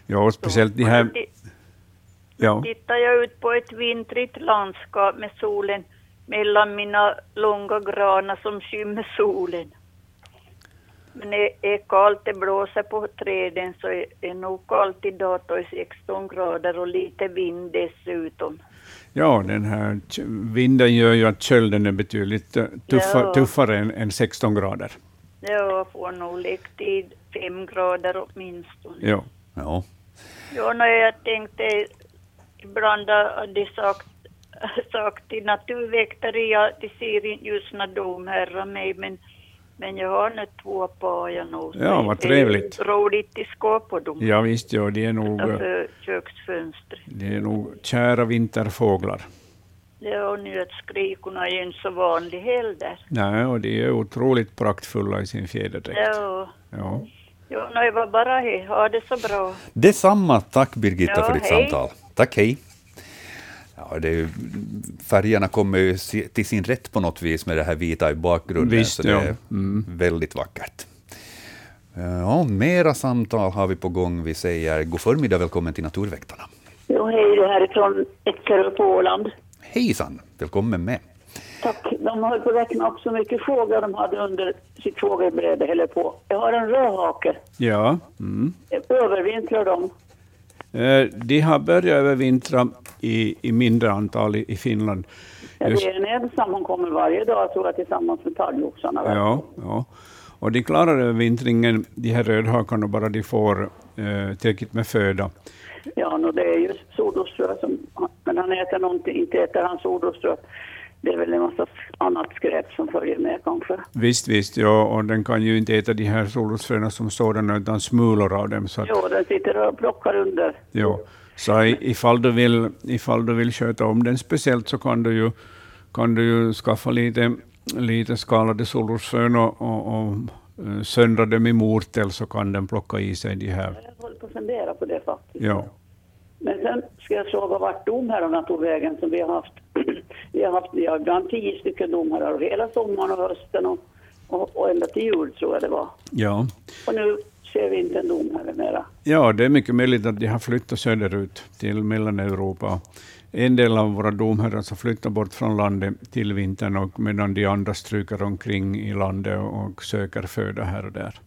Ja, och speciellt de här... Ja, Tittar jag ut på ett vintrigt landskap med solen mellan mina långa granar som skymmer solen. Men är, är kallt, det blåser på träden så är det nog kallt idag, då är 16 grader och lite vind dessutom. ja, den här vinden gör ju att kölden är betydligt eh, tuffa, Ja. tuffare än, än 16 grader. Jag får nog läggtid 5 grader åtminstone. Ja. Ja, Ja, när jag tänkte ibland har de sagt, sagt till naturväktare, ja, de ser inte just när domherrar mig, men, men jag har nu två par jag nog. Ja, vad det är trevligt. Roligt i skåp på dem. ja, visst, ja, de är nog, Utanför köksfönstret. de är nog kära vinterfåglar. Ja, och nötskrikorna är ju inte så vanliga heller. Nej, och de är otroligt praktfulla i sin fjäderdräkt. Ja, Ja. ja nej, var bara hej. Ha det så bra. detsamma. Tack Birgitta Ja, för ditt hej. samtal. Tack, hej. Ja, det är ju, färgerna kommer ju till sin rätt på något vis med det här vita i bakgrunden, Visst, så det ja. är Mm. väldigt vackert. Ja, mera samtal har vi på gång. Vi säger god förmiddag, välkommen till Naturväktarna. Jo, hej, det här är från Eckerö på Åland. Hejsan, välkommen med. Tack. De höll på att räkna upp så mycket fåglar de hade under sitt. Eller på. Jag har en rödhake. Ja. Mm. Övervintrar de? Eh, De har börjat övervintra i, i mindre antal i, i Finland. Ja, det är en ensam, hon kommer varje dag tror jag tillsammans med talgoxarna. ja, ja. Och de klarar övervintringen, de här rödhakarna, bara de får eh, tillräckligt med föda. Ja, no, det är ju solrosfrö som... Men han äter någonting, inte äter han solrosfrö. Det är väl en massa annat skräp som följer med kanske. Visst, visst, ja, och den kan ju inte äta de här solrosfröna som sådana, utan smulor av dem. Så att, Jo, den sitter och plockar under. ja. så ifall du, vill, ifall du vill sköta om den speciellt så kan du ju, kan du ju skaffa lite, lite skalade solrosfrön och, och, och eh, söndra dem i mortel så kan den plocka i sig de här. Jag håller på att fundera på det faktiskt. Ja. Men sen ska jag fråga vart domherrarna tog vägen som vi har haft. vi har haft vi har ibland tio stycken domherrar hela sommaren och hösten och, och, och ända till jul tror jag det var. Ja. Och nu ser vi inte en domherre mera. ja, det är mycket möjligt att de har flyttat söderut till Mellaneuropa. En del av våra domherrar så flyttar bort från landet till vintern, och medan de andra stryker omkring i landet och söker föda här och där.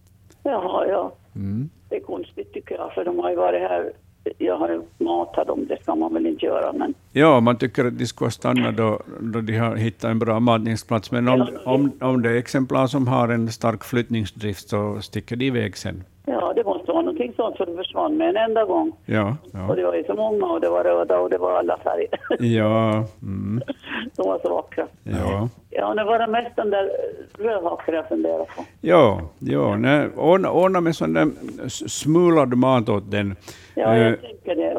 Jaha, ja. Mm. Det är konstigt tycker jag för de har ju varit här. Jag har ju matat dem, det ska man väl inte göra men Ja, man tycker att de skulle stanna då, då de har hittat en bra matningsplats, men om, om, om det är exemplar som har en stark flyttningsdrift så sticker de iväg sen. ja det måste vara någonting sånt för de försvann med en enda gång. Ja, Och ja. det var ju så många och det var röda och det var alla färger. Ja, mm, de var så vackra. ja. Ja, det var det mest den där rödhaken jag funderade på. Ja, ja nej, ordna, ordna med sån där smulad mat åt den. Ja, Eh, jag tänker det.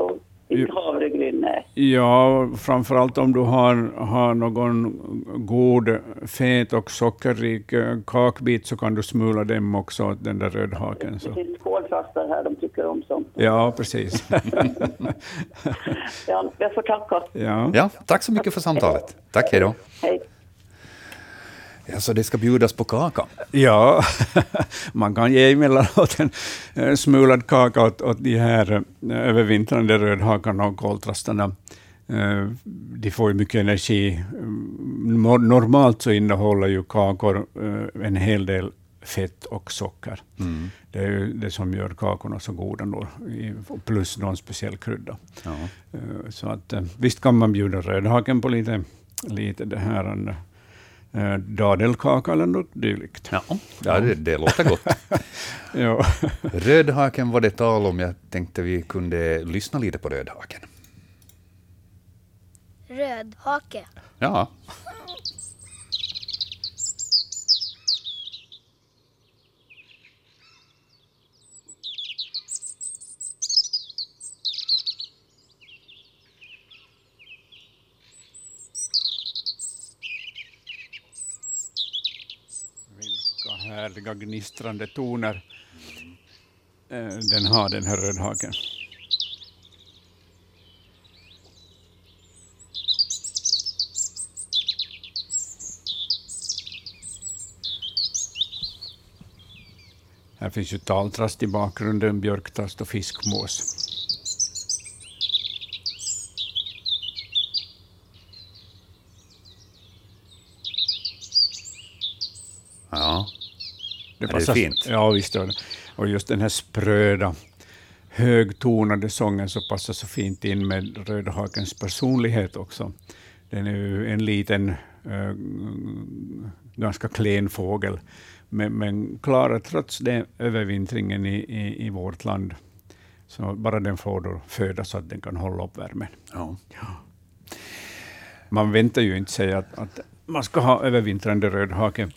Inte havregryn, nej. Ja, framförallt om du har, har någon god fet och sockerrik eh, kakbit så kan du smula dem också åt den där rödhaken. Det Så. finns koltrastar här, de tycker om sånt. Ja, precis. Ja, jag får tacka. ja. Ja, tack så mycket för samtalet. Tack, hej då. Hej. Ja, så det ska bjudas på kaka. Ja, man kan ge emellanåt en smulad kaka åt, åt de här eh, övervintrande rödhakarna och koltrastarna. Eh, De får ju mycket energi. Mm, nor- Normalt så innehåller ju kakor eh, en hel del fett och socker. Det är ju det som gör kakorna så goda, då, plus någon speciell krydda. Ja. Så att, visst kan man bjuda rödhaken på lite, lite det här eh, dadelkaka eller något dylikt. Ja, ja det, det låter gott. Ja. Rödhaken var det tal om. Jag tänkte vi kunde lyssna lite på rödhaken. Rödhake. Ja, Vilka härliga gnistrande toner eh, den har, den här rödhaken. Här finns ju taltrast i bakgrunden, björktrast och fiskmås. Det, Ja, det är fint. Ja, visst gör det. Och just den här spröda, högtonade sången så passar så fint in med rödhakens personlighet också. Den är ju en liten, eh, ganska klen fågel, men, men klarar trots det övervintringen i, i, i vårt land. Så bara den får då föda så att den kan hålla upp värmen. ja. Man väntar ju inte sig att, att man ska ha övervintrande rödhake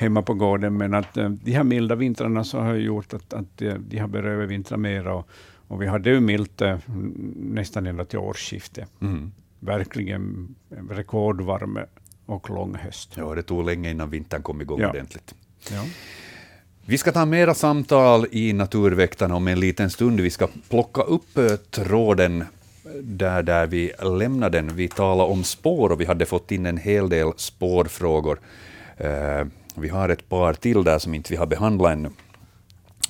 hemma på gården, men att eh, de här milda vintrarna så har gjort att, att de har börjat övervintra mer. Och, och vi hade ju milt eh, nästan ända till årsskiftet. Mm. Verkligen rekordvarm och lång höst. ja, det tog länge innan vintern kom igång Ja. ordentligt. Ja. Vi ska ta mera samtal i Naturväktarna om en liten stund. Vi ska plocka upp eh, tråden där, där vi lämnade den. Vi talade om spår och vi hade fått in en hel del spårfrågor. Vi har ett par till där som inte vi har behandlat ännu.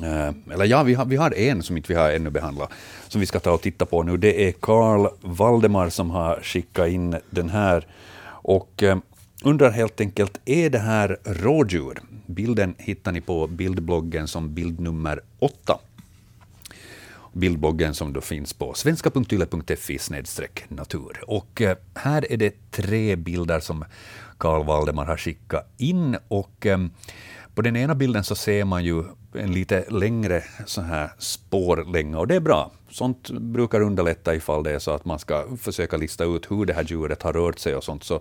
Eh, eller ja, vi har, vi har en som inte vi har ännu behandlat, som vi ska ta och titta på nu. Det är Karl Valdemar som har skickat in den här. Och eh, undrar helt enkelt, är det här rådjur? Bilden hittar ni på bildbloggen som bild nummer åtta. Bildbloggen som då finns på svenska.yle.fi natur. Och eh, här är det tre bilder som Karl Valdemar har skickat in. Och eh, på den ena bilden så ser man ju en lite längre så här spårlänga och det är bra. Sånt brukar underlätta ifall det är så att man ska försöka lista ut hur det här djuret har rört sig och sånt. Så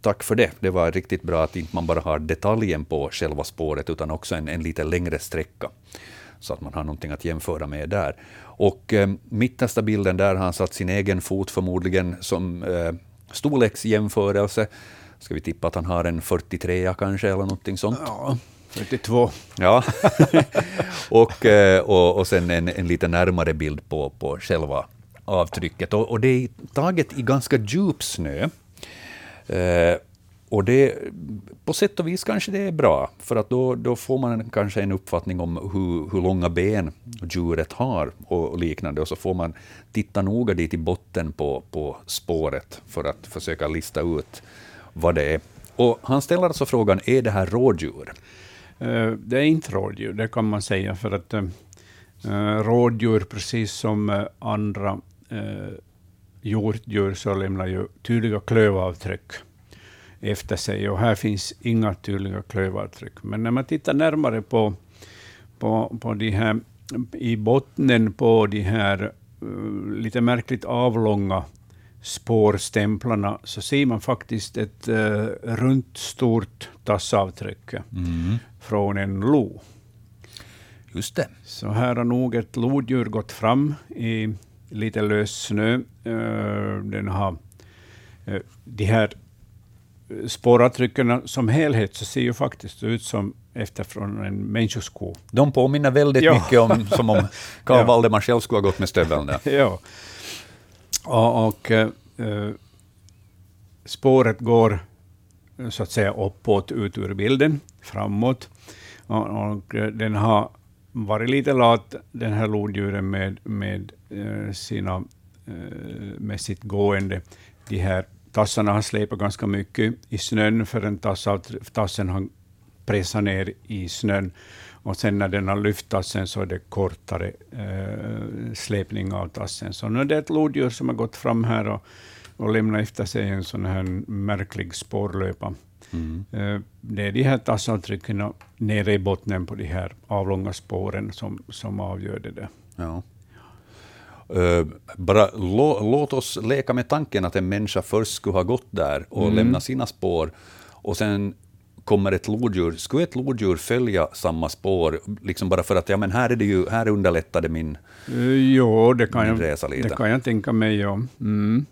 tack för det. Det var riktigt bra att inte man bara har detaljen på själva spåret utan också en, en lite längre sträcka så att man har någonting att jämföra med där. Och eh, mittersta bilden, där har han satt sin egen fot förmodligen som eh, storleksjämförelse. Ska vi tippa att han har en 43 kanske eller någonting sånt? Ja, 42. Ja. och, eh, och, och sen en, en lite närmare bild på, på själva avtrycket. Och, och det är taget i ganska djup snö. Eh, och det, på sätt och vis kanske det är bra, för att då, då får man kanske en uppfattning om hur, hur långa ben djuret har och, och liknande, och så får man titta noga dit i botten på, på spåret för att försöka lista ut vad det är. Och han ställer alltså frågan, är det här rådjur? Eh, det är inte rådjur, det kan man säga, för att eh, eh, rådjur, precis som andra hjortdjur, så lämnar ju tydliga klövavtryck efter sig. Och här finns inga tydliga klövavtryck. Men när man tittar närmare på, på, på de här, i botten på de här lite märkligt avlånga spårstämplarna, så ser man faktiskt ett uh, runt stort tassavtryck från en lo. Just det. Så här har nog ett lodjur gått fram i, lite lös snö. Eh, den har eh, de här spåravtrycken som helhet så ser ju faktiskt ut som efter från en människosko. De påminner väldigt Ja. mycket om som om Karl Ja. Valdemar själv skulle ha gått med stöveln där. ja. Och, och eh, spåret går eh, så att säga uppåt ut ur bilden, framåt. Och, och eh, den har varit lite lat, den här lodjuren, med, med, sina, med sitt gående. De här tassarna har släpat ganska mycket i snön, för en tass tassen har pressat ner i snön. Och sen när den har lyft tassen så är det kortare eh, släpning av tassen. Så nu är det ett lodjur som har gått fram här och, och lämnat efter sig en sån här märklig spårlöpa. Eh, det är de här tassavtrycken nere i botten på de här avlånga spåren som, som avgör det där. Ja. Eh, bara lå, låt oss leka med tanken att en människa först skulle ha gått där och lämnat sina spår, och sen kommer ett lodjur. Skulle ett lodjur följa samma spår, liksom bara för att ja, men här, är det ju, här underlättade min... Uh, jo, det kan, Min jag, resa lite. det kan jag tänka mig. Ja. Mm.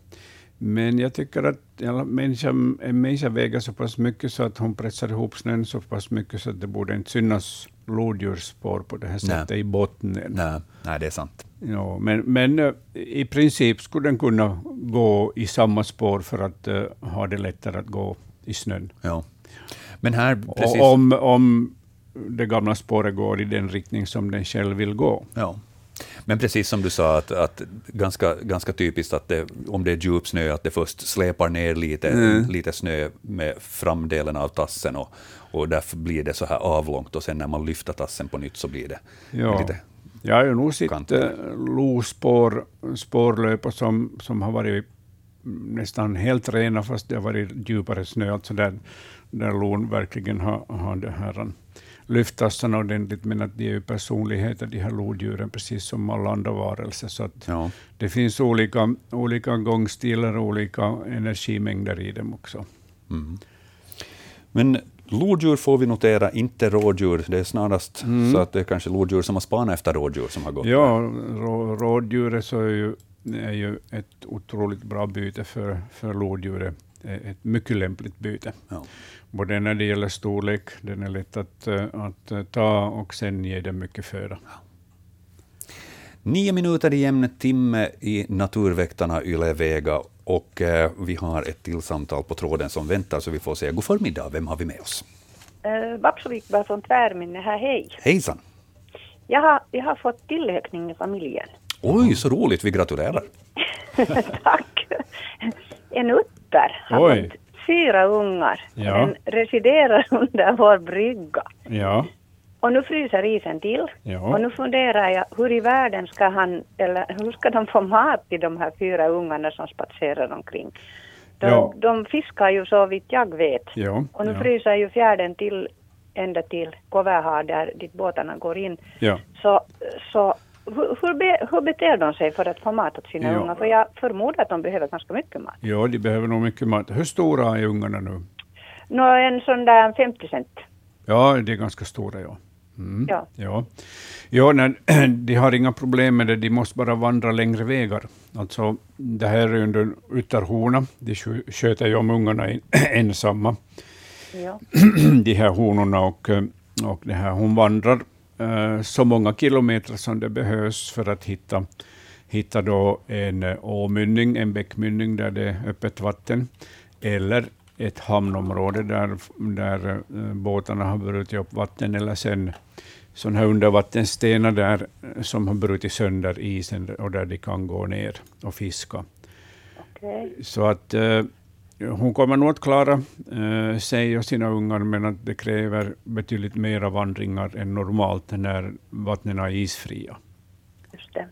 Men jag tycker att människan, en människa väger så pass mycket så att hon pressar ihop snön så pass mycket så att det borde inte synas lodjursspår på det här sättet i botten. Nej, nej, det är sant. Ja, men, men eh, i princip skulle den kunna gå i samma spår för att eh, ha det lättare att gå i snön. Ja. Men här, precis... Och om, om det gamla spåret går i den riktning som den själv vill gå. Ja. Men precis som du sa, att, att ganska, ganska typiskt att det, om det är djup snö, att det först släpar ner lite, Mm. lite snö med framdelen av tassen och, och därför blir det så här avlångt och sen när man lyfter tassen på nytt så blir det Ja. lite... Jag har ju nog sett eh, lospår, spårlöpor som, som har varit nästan helt rena fast det har varit djupare snö, alltså där, där lon verkligen har, har det här, lyft tassarna ordentligt, men att de är ju personligheter, de här lodjuren, precis som alla andra varelser. Så Ja. det finns olika, olika gångstilar och olika energimängder i dem också. Men lodjur får vi notera, inte rådjur. Det är snarast så att det är kanske lodjur som har spanat efter rådjur som har gått. Mm. Ja, rå, rådjuret så är ju, är ju ett otroligt bra byte för, för lodjuret. Eh, Ett mycket lämpligt byte. Ja. Både när det gäller storlek, den är lätt att, eh, att eh, ta och sen ger den mycket föda. Nio minuter i jämn timme i Naturväktarna Yle Vega och eh, vi har ett till samtal på tråden som väntar så vi får säga god förmiddag. Vem har vi med oss? Babso Wikberg från Tvärminne här, hej. Hejsan! Jag har, jag har fått tillökning i familjen. Oj, så roligt, vi gratulerar. Tack. En utter har Oj. fått fyra ungar. Ja. Den residerar under vår brygga. Ja, Och nu fryser isen till. Ja. Och nu funderar jag, hur i världen ska han, eller hur ska de få mat till de här fyra ungarna som spatserar omkring? De, Ja. de fiskar ju så vitt jag vet. ja, Och nu ja, fryser ju fjärden till ända till Koverhar där dit båtarna går in. ja. Så, så hur, hur, be, hur beter de sig för att få mat åt sina Ja. ungar? För jag förmodar att de behöver ganska mycket mat. ja, de behöver nog mycket mat. Hur stora är ungarna nu? Nå, en sån där 50 cent. Ja, de är ganska stora, ja. Mm. Ja. Ja, ja nej, de har inga problem med det, de måste bara vandra längre vägar. Alltså, det här är under ytterhorna, de skö- sköter ju om ungarna en- ensamma, Ja. de här honorna, och, eh, och det här, hon vandrar så många kilometer som det behövs för att hitta, hitta då en eh, åmynning, en bäckmynning där det är öppet vatten, eller ett hamnområde där, där eh, båtarna har brutit upp vatten, eller sen sådana här undervattensstenar där eh, som har brutit sönder isen och där de kan gå ner och fiska. Okej. Så att eh, hon kommer nog att klara eh, sig och sina ungar, men att det kräver betydligt mera vandringar än normalt när vattnen är isfria. Just det.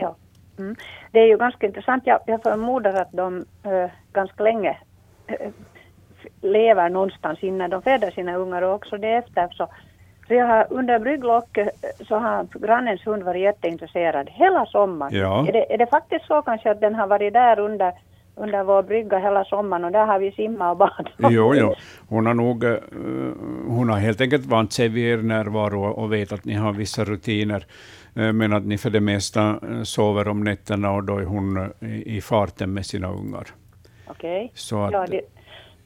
Ja. Mm. Det är ju ganska intressant. Jag, jag förmodar att de eh, ganska länge f- lever någonstans innan de föder sina ungar och också det efter. Så, så jag har under brygglocket eh, så har grannens hund varit jätteintresserad hela sommaren. Ja. Är, det, är det faktiskt så kanske att den har varit där under under vår brygga hela sommaren och där har vi simmat och badat. Jo, jo. Hon har nog eh, hon har helt enkelt vant sig vid er närvaro och vet att ni har vissa rutiner, eh, men att ni för det mesta eh, sover om nätterna och då är hon i farten med sina ungar. Okej. Så att, Ja, det,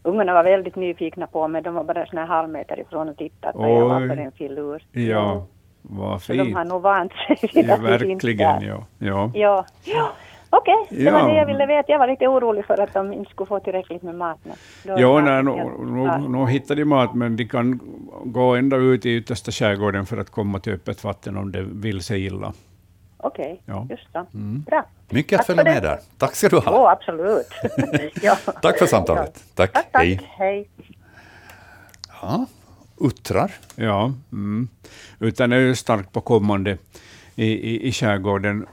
ungarna var väldigt nyfikna på mig. De var bara sån här halv meter ifrån och tittade vad jag var för en filur. ja, vad Så de har fint. nog vant sig vid Ja, verkligen, ja. ja. Ja. ja. Okej, det var Ja. det jag ville veta. Jag var lite orolig för att de inte skulle få tillräckligt med mat. Jo, var nej, det nu, hittar de mat, men de kan gå ända ut i yttersta skärgården för att komma till öppet vatten om det vill sig illa. Okej, Ja. just så. Mm. Bra. Mycket att Tack följa för med det. där. Tack ska du ha. absolut. ja. Tack för samtalet. Tack. Tack, tack. Hej. Hej. Ja, uttrar. Ja, mm. utan är ju starkt på kommande i, i, i skärgården.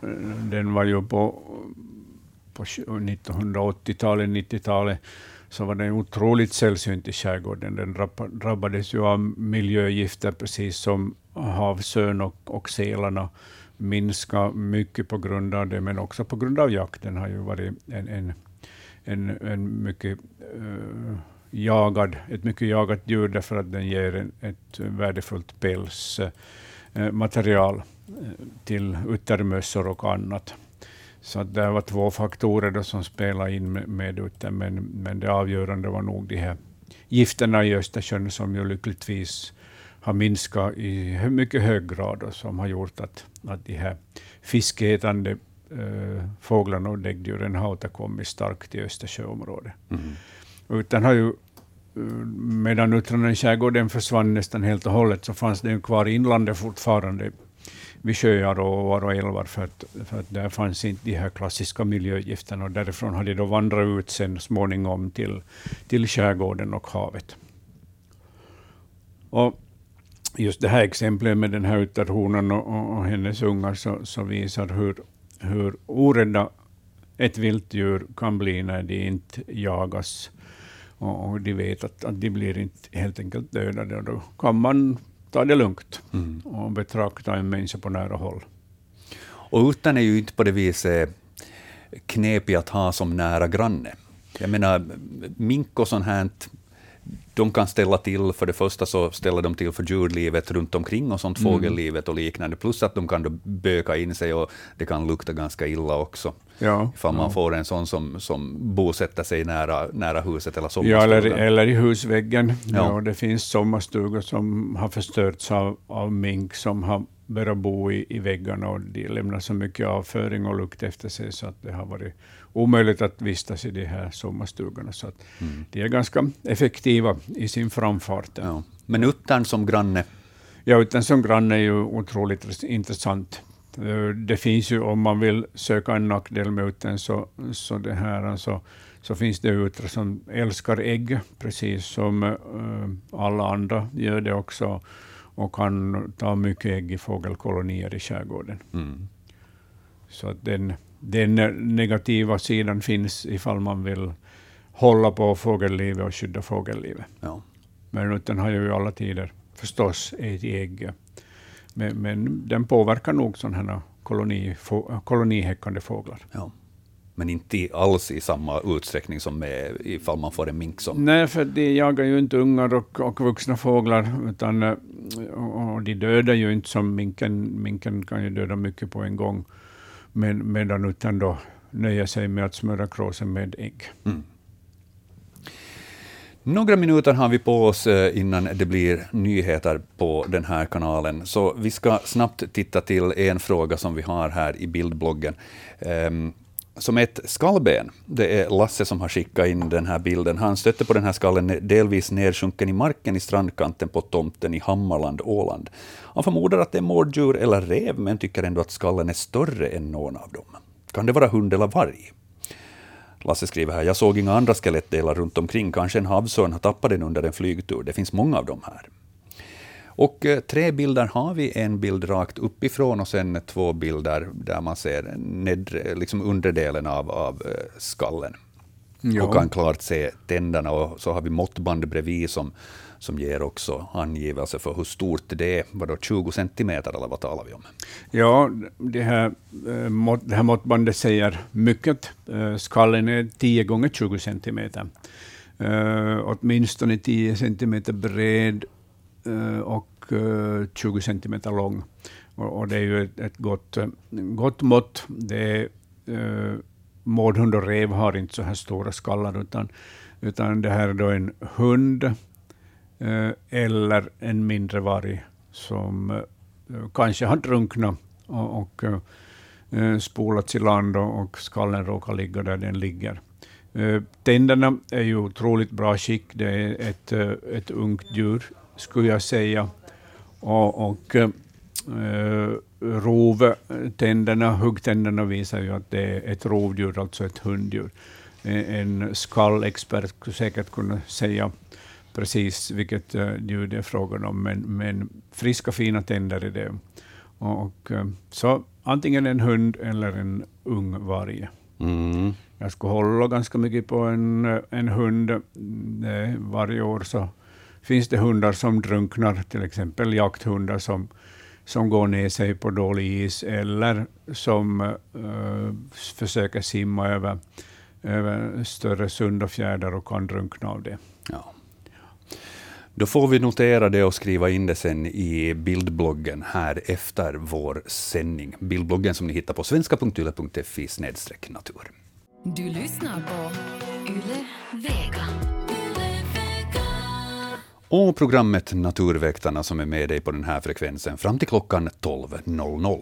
Den var ju på, på 1980-talet, 90-talet, så var den otroligt sällsynt i skärgården. Den drabbades ju av miljögifter, precis som havsörn och, och sälarna minska mycket på grund av det, men också på grund av jakten har ju varit en, en, en, en mycket uh, jagad, ett mycket jagat djur därför att den ger en, ett värdefullt pälsmaterial till uttermössor och annat. Så det var två faktorer då som spelade in med, med uttern, men, men det avgörande var nog de här gifterna i Östersjön som ju lyckligtvis har minskat i mycket hög grad och som har gjort att, att de här fiskätande eh, fåglarna och däggdjuren har återkommit starkt i Östersjöområdet. Utan har ju, eh, medan uttrarna i skärgården försvann nästan helt och hållet, så fanns ju kvar i inlandet fortfarande vid sjöar och åar och älvar, för att, för att där fanns inte de här klassiska miljögifterna. Och därifrån har de då vandrat ut sen småningom till, till skärgården och havet. Och just det här exemplet med den här utterhonan och, och, och hennes ungar så, så visar hur, hur orädda ett viltdjur kan bli när de inte jagas. Och, och de vet att, att de blir inte helt enkelt dödade. Och då kan man ta det lugnt och betrakta en människa på nära håll. Och uttern är ju inte på det viset knepig att ha som nära granne. Jag menar, mink och sånt här, de kan ställa till, för det första så ställer de till för djurlivet runt omkring och sånt, fågellivet och liknande, plus att de kan då böka in sig och det kan lukta ganska illa också. Ja, Ifall man ja. får en sån som, som bosätter sig nära, nära huset eller Ja, eller, sommarstugan. eller i husväggen. Ja. Ja. det finns sommarstugor som har förstörts av, av mink som har börjat bo i, i väggarna och de lämnar så mycket avföring och lukt efter sig så att det har varit omöjligt att vistas i de här sommarstugorna. Så att de är ganska effektiva i sin framfart. Men uttern som granne, Ja, utan som granne är ju otroligt res- intressant. Eh, Det finns ju, om man vill söka en nackdel med uttern, så, så, det här, alltså, så finns det uttrar som älskar ägg, precis som eh, alla andra gör det också, och kan ta mycket ägg i fågelkolonier i skärgården. mm. Så den, den negativa sidan finns ifall man vill hålla på fågellivet och skydda fågellivet. ja. Men utan har ju i alla tider förstås ätit ägg. Men, men den påverkar nog sådana här koloni, få, kolonihäckande fåglar. Ja. Men inte alls i samma utsträckning som med, ifall man får en mink som... Nej, för de jagar ju inte ungar och, och vuxna fåglar, utan, eh, och, och de dödar ju inte som minken. Minken kan ju döda mycket på en gång, men, medan utan då nöjer sig med att smöra kråsen med ägg. Några minuter har vi på oss eh, innan det blir nyheter på den här kanalen, så vi ska snabbt titta till en fråga som vi har här i bildbloggen. Ehm, som ett skallben. Det är Lasse som har skickat in den här bilden. Han stötte på den här skallen delvis nedsjunken i marken i strandkanten på tomten i Hammarland, Åland. Han förmodar att det är mårddjur eller rev, men tycker ändå att skallen är större än någon av dem. Kan det vara hund eller varg? Lasse skriver här, jag såg inga andra skelettdelar runt omkring, kanske en havsörn har tappat den under en flygtur, det finns många av dem här. Och eh, tre bilder har vi, en bild rakt uppifrån och sen två bilder där man ser nedre, liksom undre delen av, av eh, skallen. ja. och kan klart se tänderna. Och så har vi måttband bredvid som, som ger också angivelse för hur stort det är. Vadå, 20 centimeter eller vad talar vi om? Ja, det här, eh, det här måttbandet säger mycket. Eh, skallen är 10 gånger 20 centimeter. Eh, åtminstone 10 centimeter bred och 20 centimeter lång. Och, det är ju ett, gott, gott mått. Det är, mårdhund och rev har inte så här stora skallar, utan, utan det här är då en hund Eh, eller en mindre varg som eh, kanske har drunknat och, och eh, spolats i land och, och skallen råkar ligga där den ligger. Tänderna är ju otroligt bra skick. Det är ett, ett ungt djur, skulle jag säga. Och, och rovtänderna, huggtänderna visar ju att det är ett rovdjur, alltså ett hunddjur. En skallexpert skulle säkert kunna säga precis vilket djur det är frågan om, men, men friska fina tänder är det. Och, så antingen en hund eller en ung varg. Mm. Jag skulle hålla ganska mycket på en, en hund. Varje år så finns det hundar som drunknar, till exempel jakthundar som, som går ner sig på dålig is eller som uh, försöker simma över, över större sund och fjärdar och kan drunkna av det. Då får vi notera det och skriva in det sen i bildbloggen här efter vår sändning. Bildbloggen som ni hittar på svenska.yle.fi natur. Du lyssnar på Yle Vega. Och programmet Naturväktarna som är med dig på den här frekvensen fram till klockan 12.00.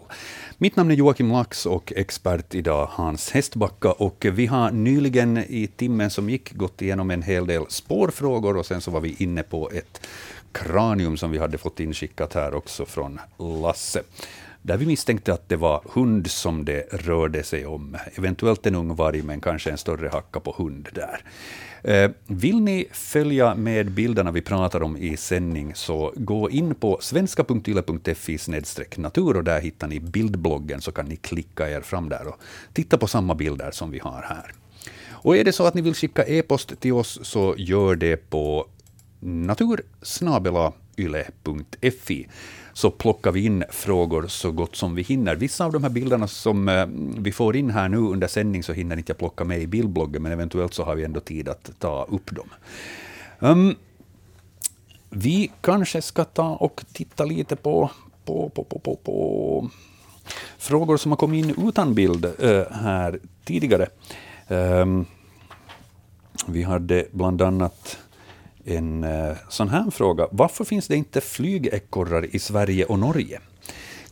Mitt namn är Joakim Lax och expert idag Hans Hästbacka. Och vi har nyligen i timmen som gick gått igenom en hel del spårfrågor och sen så var vi inne på ett kranium som vi hade fått inskickat här också från Lasse där vi misstänkte att det var hund som det rörde sig om. Eventuellt en ung varg, men kanske en större hacka på hund där. Eh, vill ni följa med bilderna vi pratar om i sändning, så gå in på svenska.yle.fi natur och där hittar ni bildbloggen, så kan ni klicka er fram där och titta på samma bilder som vi har här. Och är det så att ni vill skicka e-post till oss, så gör det på yle.fi, så plockar vi in frågor så gott som vi hinner. Vissa av de här bilderna som eh, vi får in här nu under sändning så hinner inte jag plocka med i bildbloggen, men eventuellt så har vi ändå tid att ta upp dem. Um, vi kanske ska ta och titta lite på, på, på, på, på, på frågor som har kommit in utan bild uh, här tidigare. Um, vi hade bland annat en eh, sån här fråga. Varför finns det inte flygekorrar i Sverige och Norge?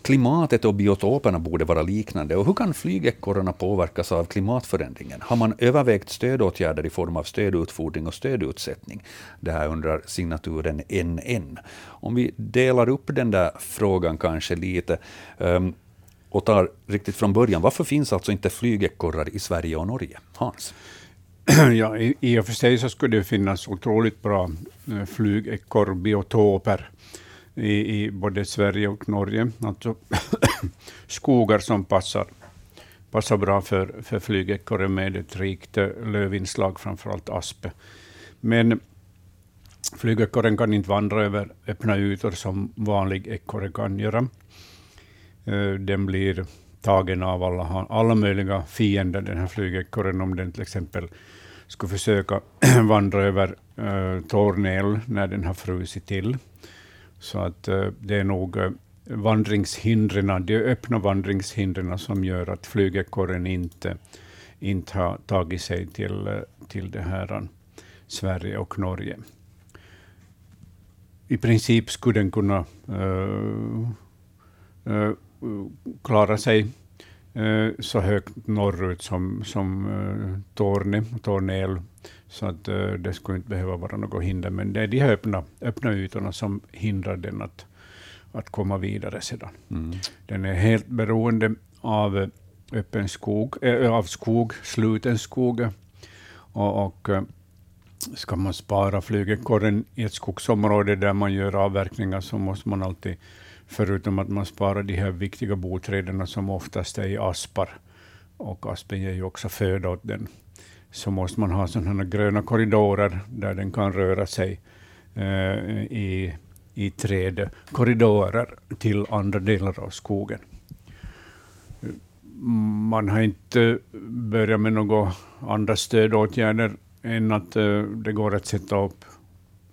Klimatet och biotoperna borde vara liknande. Och hur kan flygekorrarna påverkas av klimatförändringen? Har man övervägt stödåtgärder i form av stödutfodring och stödutsättning? Det här undrar signaturen NN. Om vi delar upp den där frågan kanske lite um, och tar riktigt från början. Varför finns alltså inte flygekorrar i Sverige och Norge? Hans? ja, i, i och för sig så skulle det finnas otroligt bra eh, flygekorrbiotoper i, i både Sverige och Norge. Alltså skogar som passar, passar bra för, för flygekorre med ett rikt eh, lövinslag, framförallt aspe. Men flygekorren kan inte vandra över öppna ytor som vanlig ekorre kan göra. Eh, den blir tagen av alla, alla möjliga fiender, den här flygekorren, om den till exempel skulle försöka vandra över äh, Tornel när den har frusit till. Så att äh, det är nog äh, vandringshindren, de öppna vandringshindren som gör att flygekorren inte, inte har tagit sig till, till det här Sverige och Norge. I princip skulle den kunna klara sig så högt norrut som, som uh, Torne, Tornel, så att uh, det skulle inte behöva vara något hinder. Men det är de här öppna, öppna ytorna som hindrar den att, att komma vidare sedan. Mm. Den är helt beroende av öppen skog, äh, av skog, sluten skog. Och, och ska man spara flygekorren i ett skogsområde där man gör avverkningar så måste man alltid Förutom att man sparar de här viktiga boträden som oftast är i aspar. Och aspen ger ju också föda åt den, så måste man ha sådana gröna korridorer där den kan röra sig eh, i, i trädkorridorer till andra delar av skogen. Man har inte börjat med några andra stödåtgärder än att eh, det går att sätta upp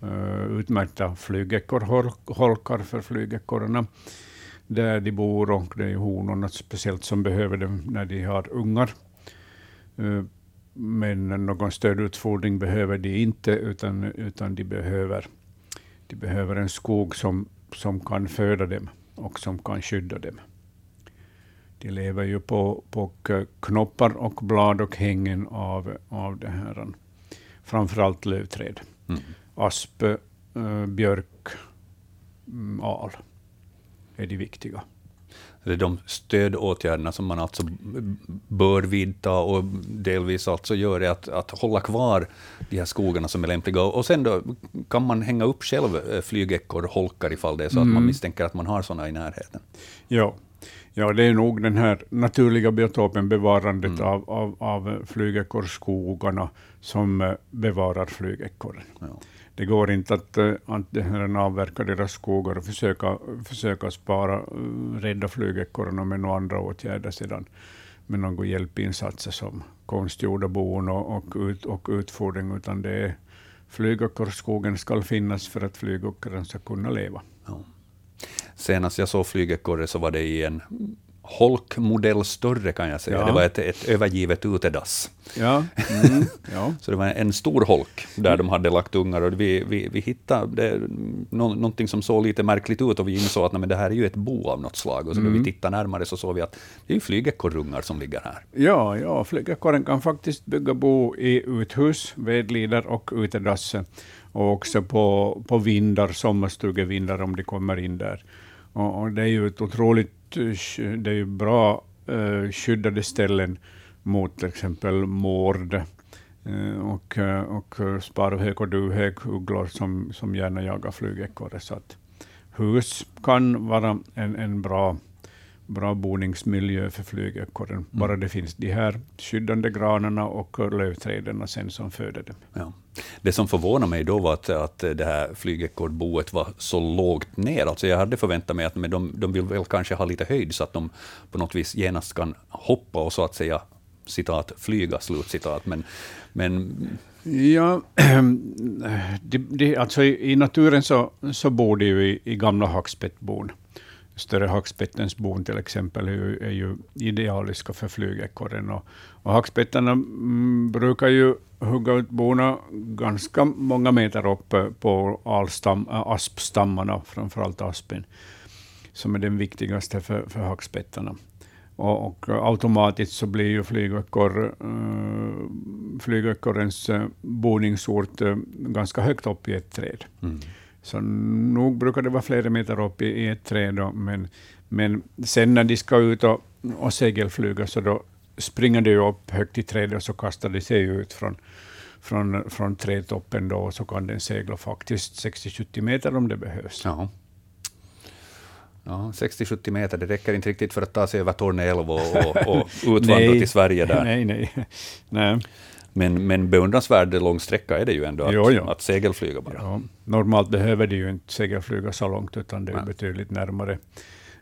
Eh, utmärkta flygekorrholkar för flygekorrarna där de bor och det är honorna speciellt som behöver dem när de har ungar. Eh, men någon stödutfodring behöver de inte, utan, utan de, behöver, de behöver en skog som, som kan föda dem och som kan skydda dem. De lever ju på, på knoppar och blad och hängen av, av det här, framförallt lövträd. Mm. Asp, äh, björk, mm, al är de viktiga. Det är de stödåtgärderna som man alltså bör vidta och delvis alltså gör är att, att hålla kvar de här skogarna som är lämpliga. Och sen då kan man hänga upp själv eh, flygeckorholkar ifall det är så mm. att man mm. misstänker att man har sådana i närheten. Ja. Ja, det är nog den här naturliga biotopen, bevarandet mm. av, av, av flygekorrskogarna, som eh, bevarar flygekorren. Ja. Det går inte att, eh, att avverka deras skogar och försöka, försöka spara, eh, rädda flygekorna med några andra åtgärder sedan, med några hjälpinsatser som konstgjorda bon och, och, ut, och utfodring, utan det är flygekorrskogen ska finnas för att flygekorren ska kunna leva. Ja. Senast jag såg flygekorre så var det i en holkmodell större kan jag säga. Ja. Det var ett, ett övergivet utedass. Ja. Mm, ja. så det var en stor holk där de hade lagt ungar. Och vi, vi, vi hittade nå, någonting som såg lite märkligt ut och vi insåg att nej, det här är ju ett bo av något slag. Och så mm. när vi tittade närmare så såg vi att det är flygekorrungar som ligger här. Ja, ja flygekorren kan faktiskt bygga bo i uthus, vedlider och utedass. Och också på, på vindar, sommarstugevindar om de kommer in där. Och, och det är ju ett otroligt det är ju bra uh, skyddade ställen mot till exempel mård uh, och, och sparvhök och duvhök, ugglor som, som gärna jagar flygekorre. Så att hus kan vara en, en bra bra boningsmiljö för flygekorren, mm. bara det finns de här skyddande granarna och lövträden sen som föder dem. Ja. Det som förvånade mig då var att, att det här flygekordboet var så lågt ner. Alltså jag hade förväntat mig att men de, de vill väl kanske ha lite höjd så att de på något vis genast kan hoppa och så att säga citat flyga, slutcitat. Men, men Ja, de, de, alltså i, i, naturen så, så bor de ju i, i gamla hackspettbon större hackspettens bon till exempel är ju, är ju idealiska för flygekorren. Och, och hackspettarna mm, brukar ju hugga ut bona ganska många meter upp på alstam, äh, aspstammarna, framförallt aspen, som är den viktigaste för, för hackspettarna. Och, och, automatiskt så blir ju flygökor, uh, äh, flygökorrens uh, äh, boningsort uh, ganska högt upp i ett träd. Mm. Så nog brukar det vara flera meter upp i, i ett träd, då, men, men sen när de ska ut och, och segelflyga, så då springer de upp högt i trädet och så kastar de sig ut från, från, från trädtoppen, då, och så kan den segla faktiskt 60-70 meter om det behövs. Ja. Ja, 60-70 meter, det räcker inte riktigt för att ta sig över Torne älv och, och, och utvandra till Sverige där. Nej, nej. nej. Men, men beundransvärd lång sträcka är det ju ändå att, jo, jo. att segelflyga bara. Ja. Normalt behöver de ju inte segelflyga så långt, utan det är Nej. betydligt närmare,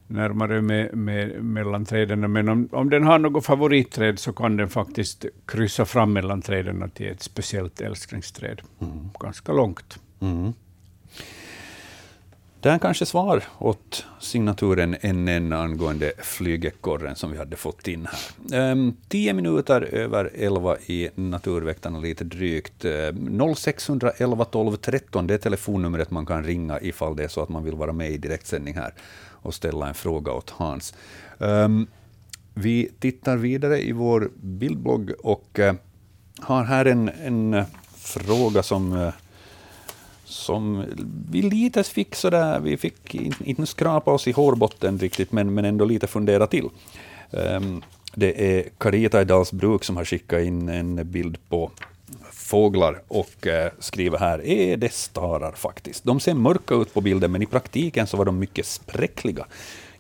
närmare med, med, mellan träden. Men om, om den har något favoritträd så kan den faktiskt kryssa fram mellan träden till ett speciellt älsklingsträd. Mm. Ganska långt. Mm. Det här kanske svar åt signaturen NN angående flygekorren som vi hade fått in här. Um, tio minuter över elva i Naturväktarna, lite drygt. 0611 12 13, det är telefonnumret man kan ringa ifall det är så att man vill vara med i direktsändning här och ställa en fråga åt Hans. Um, vi tittar vidare i vår bildblogg och uh, har här en, en eh, fråga som uh, som vi lite fick sådär, vi fick inte skrapa oss i hårbotten riktigt, men, men ändå lite fundera till. Um, det är Carita i Dalsbruk som har skickat in en bild på fåglar och uh, skriver här, är det starar faktiskt. De ser mörka ut på bilden, men i praktiken så var de mycket spräckliga,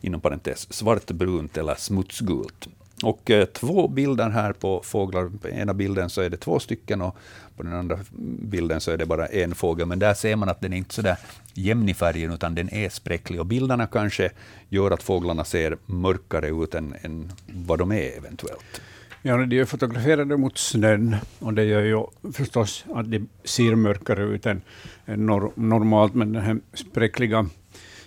inom parentes svartbrunt eller smutsgult. Och eh, två bilder här på fåglar. På ena bilden så är det två stycken och på den andra bilden så är det bara en fågel. Men där ser man att den är inte så där jämn i färgen, utan den är spräcklig. Och bilderna kanske gör att fåglarna ser mörkare ut än, än vad de är eventuellt. Ja, de är fotograferade mot snön och det gör ju förstås att de ser mörkare ut än, än nor normalt, men den här spräckliga,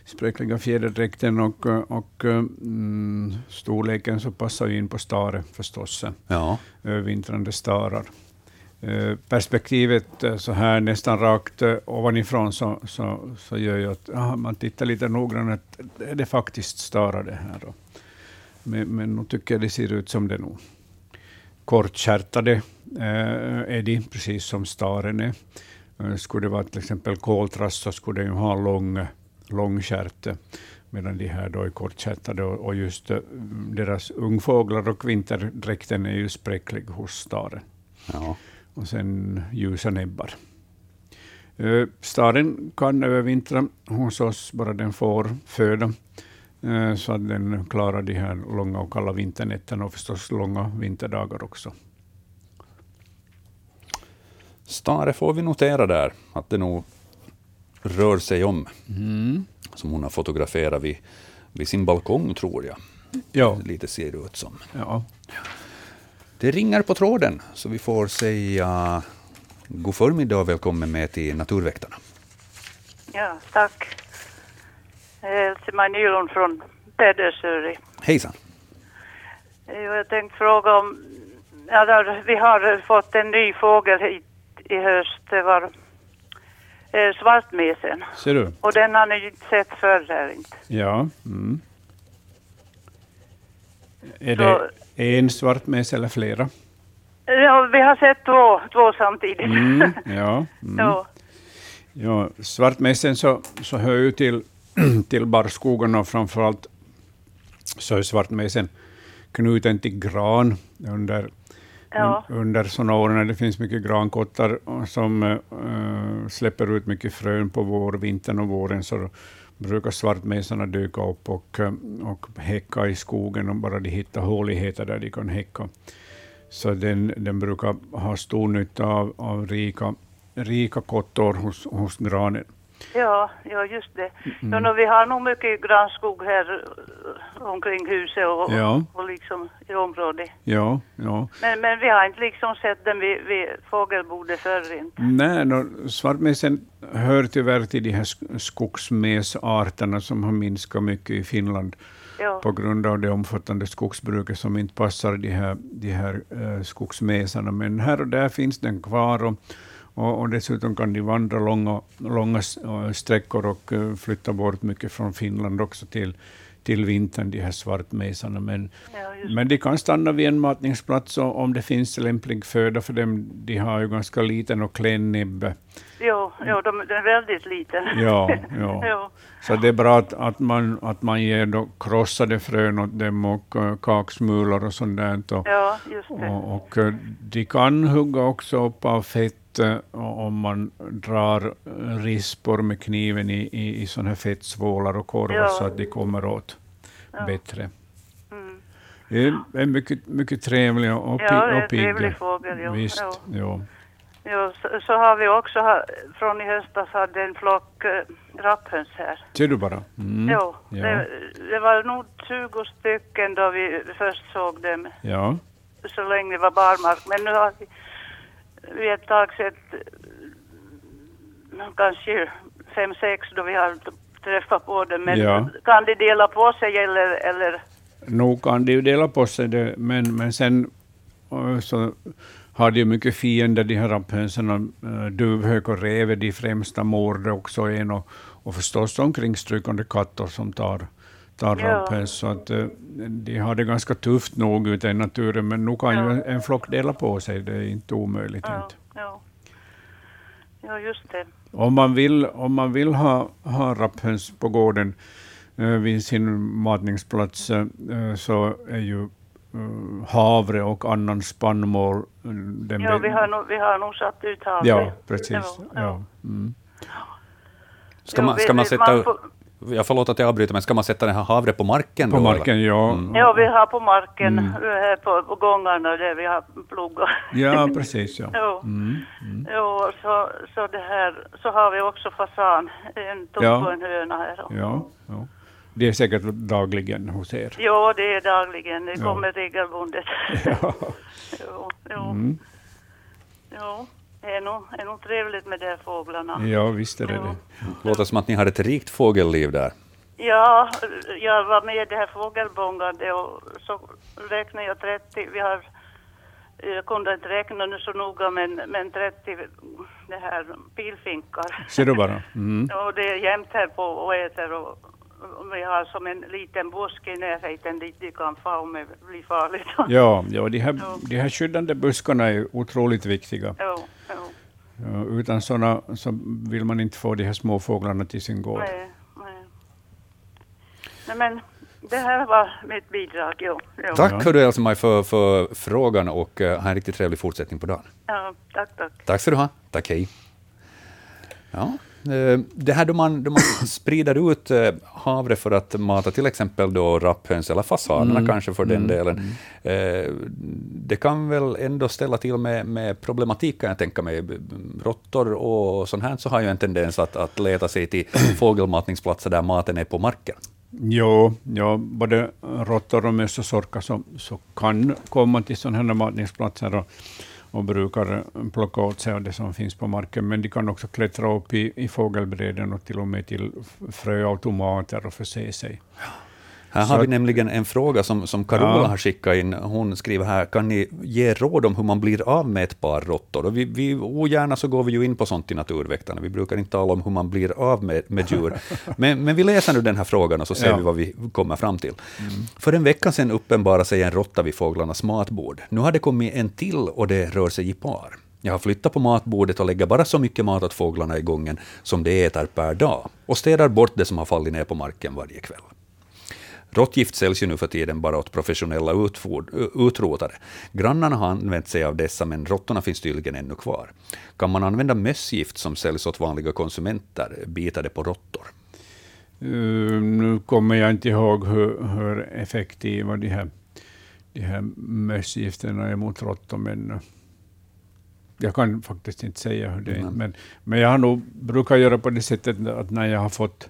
spräckliga fjäderdräkten och, och mm, storleken så passar ju in på stare förstås, Ja. vintrande starar. Eh, Perspektivet eh, så här nästan rakt eh, ovanifrån så, så, så gör ju att aha, man tittar lite noggrannare, är det faktiskt starar det här då? Men, men nog tycker jag det ser ut som det nog kortkärtade eh, är de, precis som staren är. Eh, skulle det vara till exempel koltrast så skulle den ju ha lång kärt, eh, medan de här då är kortkärtade och, och just eh, deras ungfåglar och vinterdräkten är ju spräcklig hos staren. Ja. Och sen ljusa näbbar. Eh, Staren kan övervintra hos oss, bara den får föda, eh, så att den klarar de här långa och kalla vinternätterna och förstås långa vinterdagar också. Stare får vi notera där, att det nog rör sig om, Mm. som hon har fotograferat vid, vid sin balkong, tror jag. Ja, Lite ser det ut som. ja. Det ringer på tråden, så vi får säga god förmiddag och välkommen med till Naturväktarna. Ja, tack. Else-Maj Nylund från Pedersöri. Hejsan! Eh, Jag tänkte fråga om... Ja, där, vi har fått en ny fågel hit i höst. Det var eh, svartmesen. Ser du? Och den har ni inte sett förr här inte. Ja. Mm. Är Så- det en svartmes eller flera? Ja, vi har sett två, två samtidigt. Mm. Ja. Mm. ja. Ja, svartmässen så, så hör ju till, till barrskogarna och framförallt så är svartmässen knuten till gran under, Ja. under sådana år när det finns mycket grankottar som äh, släpper ut mycket frön på vår, vintern och våren så brukar svartmesarna dyka upp och, eh, och häcka i skogen och bara de hittar håligheter där de kan häcka. Så den, den brukar ha stor nytta av, av rika, rika kottor hos, hos granen. Ja, ja, just det. Mm. Ja, nå, vi har nog mycket granskog här eh, omkring huset och, Ja. och liksom i området. Ja, ja. Men, men vi har inte liksom sett den vid, vid fågelbordet förr inte. Nej, no, svartmesen hör tyvärr till de här sk- skogsmesarterna som har minskat mycket i Finland Ja, på grund av det omfattande skogsbruket som inte passar de här, de här eh, skogsmesarna. Men här och där finns den kvar och, och, och dessutom kan de vandra långa, långa eh, sträckor och eh, flytta bort mycket från Finland också till, till vintern, de här svartmesarna. Men, ja men de kan stanna vid en matningsplats om det finns lämplig föda för dem. De har ju ganska liten och klen näbbe. Jo, jo de, den är väldigt liten. Ja, ja. jo. Så det är bra att, att, man, att man ger då krossade frön åt dem och uh, kaksmulor och sånt där. Och, Ja, just det. och, och eh, de kan hugga också upp av fett eh, om man drar eh, rispor med kniven i, i, i sådana här fettsvålar och korvar Ja. så att de kommer åt Ja. bättre. Mm. Det är mycket, mycket trevlig och, och, Ja, det är och en pigg. trevlig fågel, jo, Visst, jo. ja. Jo, så, så har vi också från i höstas hade en flock äh, rapphöns här. Ser du bara? Mm. Jo, Ja. det, det var nog 20 stycken då vi först såg dem, Ja. så länge det var barmark. Men nu har vi vid ett tag sett eh, kanske fem, sex då vi har träffat på dem. Men Ja. kan de dela på sig eller, eller Nog kan de ju dela på sig det, men, men sen eh, så har de ju mycket fiender, de här rapphönsen. Uh, duvhök och räv är de främsta mårde också en och, och förstås omkringstrykande katter som tar, tar Ja. rapphöns. Så att, eh, de har det ganska tufft nog ute i naturen, men nu kan ju en flock dela på sig, det är inte omöjligt. ja, Inte. ja. ja, just det. Om man vill, om man vill ha, ha rapphöns på gården eh, vid sin matningsplats eh, så är ju eh, havre och annan spannmål den Ja, vi har nog, vi har nog satt ut havre. Ja, precis. Ja, ja. Mm. Ska Jo, man, ska man sätta... får- jag förlåt att jag avbryter, men ska man sätta den här havre på marken? På då, marken, eller? ja. Mm. Ja, vi har på marken, Mm. här på, på gångarna där vi har plogat. Ja, precis. Ja. Jo, Mm. jo så, så, det här, så har vi också fasan, en tupp Ja. och en höna här. Ja, ja. Det är säkert dagligen hos er. Jo, det är dagligen, det Ja. kommer regelbundet. Ja. jo, jo, Mm. jo. Det är nog, är nog trevligt med de här fåglarna. ja, visst är det det. Låter som att ni har ett rikt fågelliv där. Ja, jag var med i det här fågelbångande och så räknade jag 30, vi har, jag kunde inte räkna nu så noga men, men 30 det här pilfinkar. Ser du bara? Mm. Och det är jämt här på och äter och vi har som en liten buske i närheten dit de kan få om det blir farligt. Ja, ja de, här, Ja. de här skyddande buskarna är otroligt viktiga. Jo, jo. Ja, utan sådana så vill man inte få de här små fåglarna till sin gård. Nej, nej. nej men det här var mitt bidrag, jo. jo. Tack Ja. hördu Else-Maj för, för frågan och eh, ha en riktigt trevlig fortsättning på dagen. Ja, tack, tack. Tack ska du ha. Tack, hej. Ja, det här då man, då man sprider ut eh, havre för att mata till exempel då rapphöns eller fasanerna kanske för den delen, eh, det kan väl ändå ställa till med, med problematik kan jag tänka mig. Råttor och sånt här så har ju en tendens att, att leta sig till fågelmatningsplatser där maten är på marken. Jo, ja, både råttor och sorkar så, så kan komma till sådana här matningsplatser och, och brukar plocka åt sig av det som finns på marken, men de kan också klättra upp i, i fågelbräden och till och med till fröautomater och förse sig. Här har vi nämligen en fråga som, som Carola Ja. har skickat in. Hon skriver här, kan ni ge råd om hur man blir av med ett par råttor? Och vi, vi, ogärna så går vi ju in på sånt i Naturväktarna. Vi brukar inte tala om hur man blir av med, med djur. Men, men vi läser nu den här frågan och så ser Ja. vi vad vi kommer fram till. För en vecka sedan uppenbarade sig en råtta vid fåglarnas matbord. Nu har det kommit en till och det rör sig i par. Jag har flyttat på matbordet och lägger bara så mycket mat åt fåglarna i gången som de äter per dag och städar bort det som har fallit ner på marken varje kväll. Råttgift säljs ju nu för tiden bara åt professionella utfod, utrotare. Grannarna har använt sig av dessa, men råttorna finns tydligen ännu kvar. Kan man använda mössgift som säljs åt vanliga konsumenter? Det på råttor? Uh, nu kommer jag inte ihåg hur, hur effektiva de här, de här mössgifterna är mot råttor, men uh, jag kan faktiskt inte säga hur det är. Mm. Men, men jag har nog brukar göra på det sättet att när jag har fått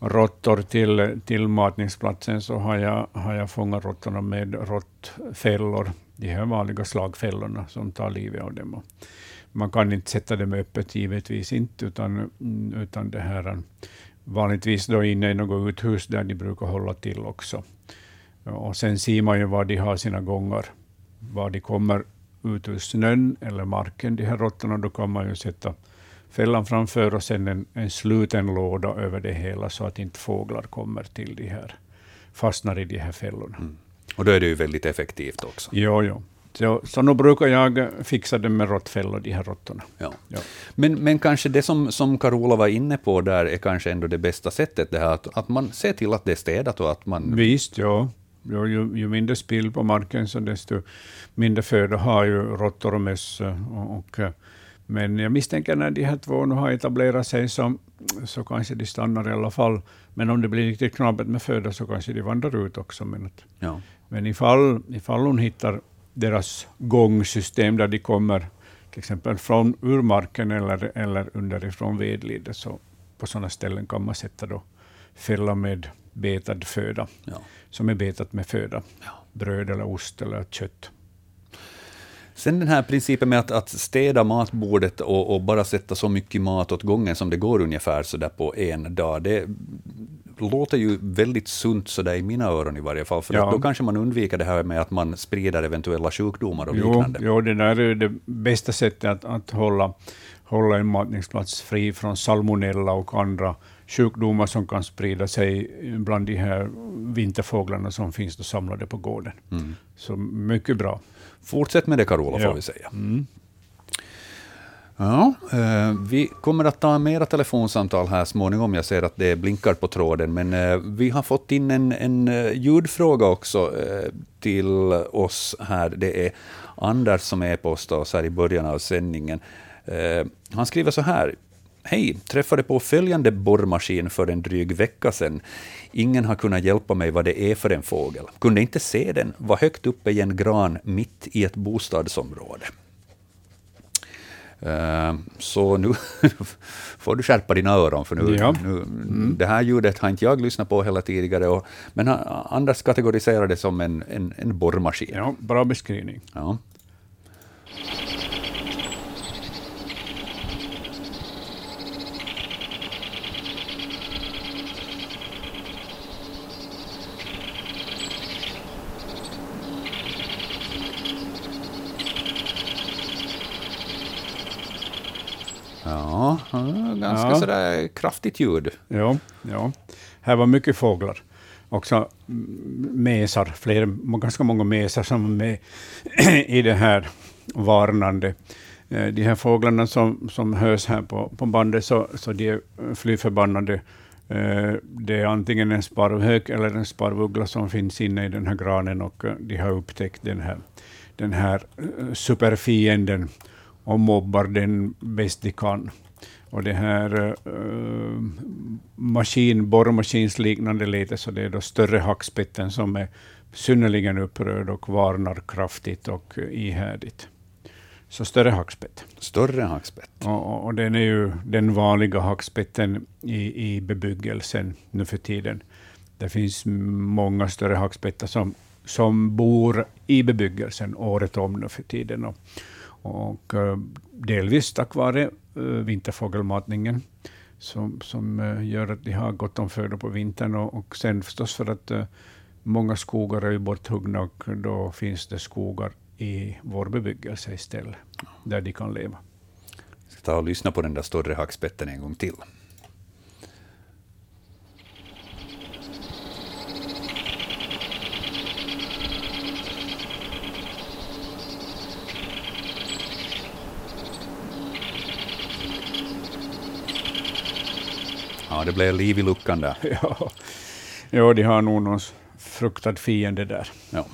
råttor till, till matningsplatsen så har jag, har jag fångat råttorna med råttfällor, de här vanliga slagfällorna som tar livet av dem. Man kan inte sätta dem öppet, givetvis inte, utan, utan det här vanligtvis då inne i något uthus där de brukar hålla till också. Och sen ser man ju var de har sina gångar, var de kommer ut ur snön eller marken, de här råttorna, då kan man ju sätta fällan framför och sen en, en sluten låda över det hela så att inte fåglar kommer till de här, fastnar i de här fällorna. Och då är det ju väldigt effektivt också. Jo, jo. Så, så nu brukar jag fixa det med råttfällor, de här råttorna. Ja. Ja. Men, men kanske det som, som Carola var inne på där är kanske ändå det bästa sättet, det här att, att man ser till att det är städat och att man... Visst, ja. Jo, ju, ju mindre spill på marken, så desto mindre föda har ju råttor och möss. Och, och, men jag misstänker när de här två nu har etablerat sig, så, så kanske de stannar i alla fall. Men om det blir riktigt knapert med föda, så kanske de vandrar ut också. Men, att, Ja. men ifall, ifall hon hittar deras gångsystem, där de kommer till exempel från ur marken eller, eller underifrån vedlidet, så på sådana ställen kan man sätta då fälla med betad föda Ja. som är betat med föda. Ja. Bröd eller ost eller kött. Sen den här principen med att, att städa matbordet och, och bara sätta så mycket mat åt gången som det går ungefär så där på en dag, det låter ju väldigt sunt så där i mina öron i varje fall, för Ja. då kanske man undviker det här med att man sprider eventuella sjukdomar och Jo, liknande. jo, det där är det bästa sättet att, att hålla, hålla en matningsplats fri från salmonella och andra sjukdomar som kan sprida sig bland de här vinterfåglarna som finns då samlade på gården. Mm. Så mycket bra. Fortsätt med det Carola, får Ja. vi säga. Mm. Ja, eh, vi kommer att ta mera telefonsamtal här småningom. Jag ser att det blinkar på tråden, men eh, vi har fått in en, en eh, ljudfråga också eh, till oss här. Det är Anders som är på oss här i början av sändningen. Eh, han skriver så här. Hej, träffade på följande borrmaskin för en dryg vecka sedan. Ingen har kunnat hjälpa mig vad det är för en fågel. Kunde inte se den, var högt uppe i en gran mitt i ett bostadsområde. Uh, så nu får du skärpa dina öron, för nu, Ja. nu, det här ljudet har inte jag lyssnat på hela tidigare, och, men Anders kategoriserar det som en, en, en borrmaskin. Ja, bra beskrivning. Ja. Ja, ganska Ja. sådär kraftigt ljud. Ja, ja. Här var mycket fåglar. Också mesar, fler, ganska många mesar som var med i det här varnande. Eh, De här fåglarna som, som hörs här på, på bandet, så, så de är fly förbannade. Eh, Det är antingen en sparvhök eller en sparvuggla som finns inne i den här granen och eh, de har upptäckt den här, den här superfienden och mobbar den bäst de kan. Och det här uh, maskin, borrmaskinsliknande lite, så det är då större hackspetten som är synnerligen upprörd och varnar kraftigt och eh, ihärdigt. Så större hackspett. Större hackspett. Och, och den är ju den vanliga hackspetten i, i bebyggelsen nu för tiden. Det finns många större hackspettar som, som bor i bebyggelsen året om nu för tiden. Och, och eh, delvis tack vare eh, vinterfågelmatningen som, som eh, gör att de har gott om föda på vintern. Och, och sen förstås för att många skogar är ju borthuggna och då finns det skogar i vår bebyggelse istället, där de kan leva. Jag ska ta och lyssna på den där större hackspetten en gång till. Ja, det blev liv i luckan där. Ja. ja, de har nog någon fruktad fiende där. Ja.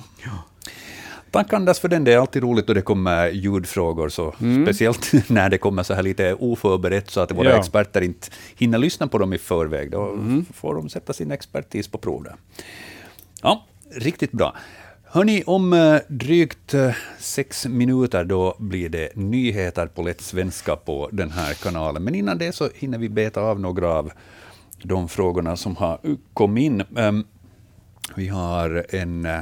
Tack Anders för den, det är alltid roligt då det kommer ljudfrågor, så speciellt när det kommer så här lite oförberett, så att våra Ja. experter inte hinner lyssna på dem i förväg. Då får de sätta sin expertis på prov där. Ja, riktigt bra. Hörni, om eh, drygt eh, sex minuter då blir det nyheter på lätt svenska på den här kanalen. Men innan det så hinner vi beta av några av de frågorna som har kommit in. Ehm, vi har en, eh,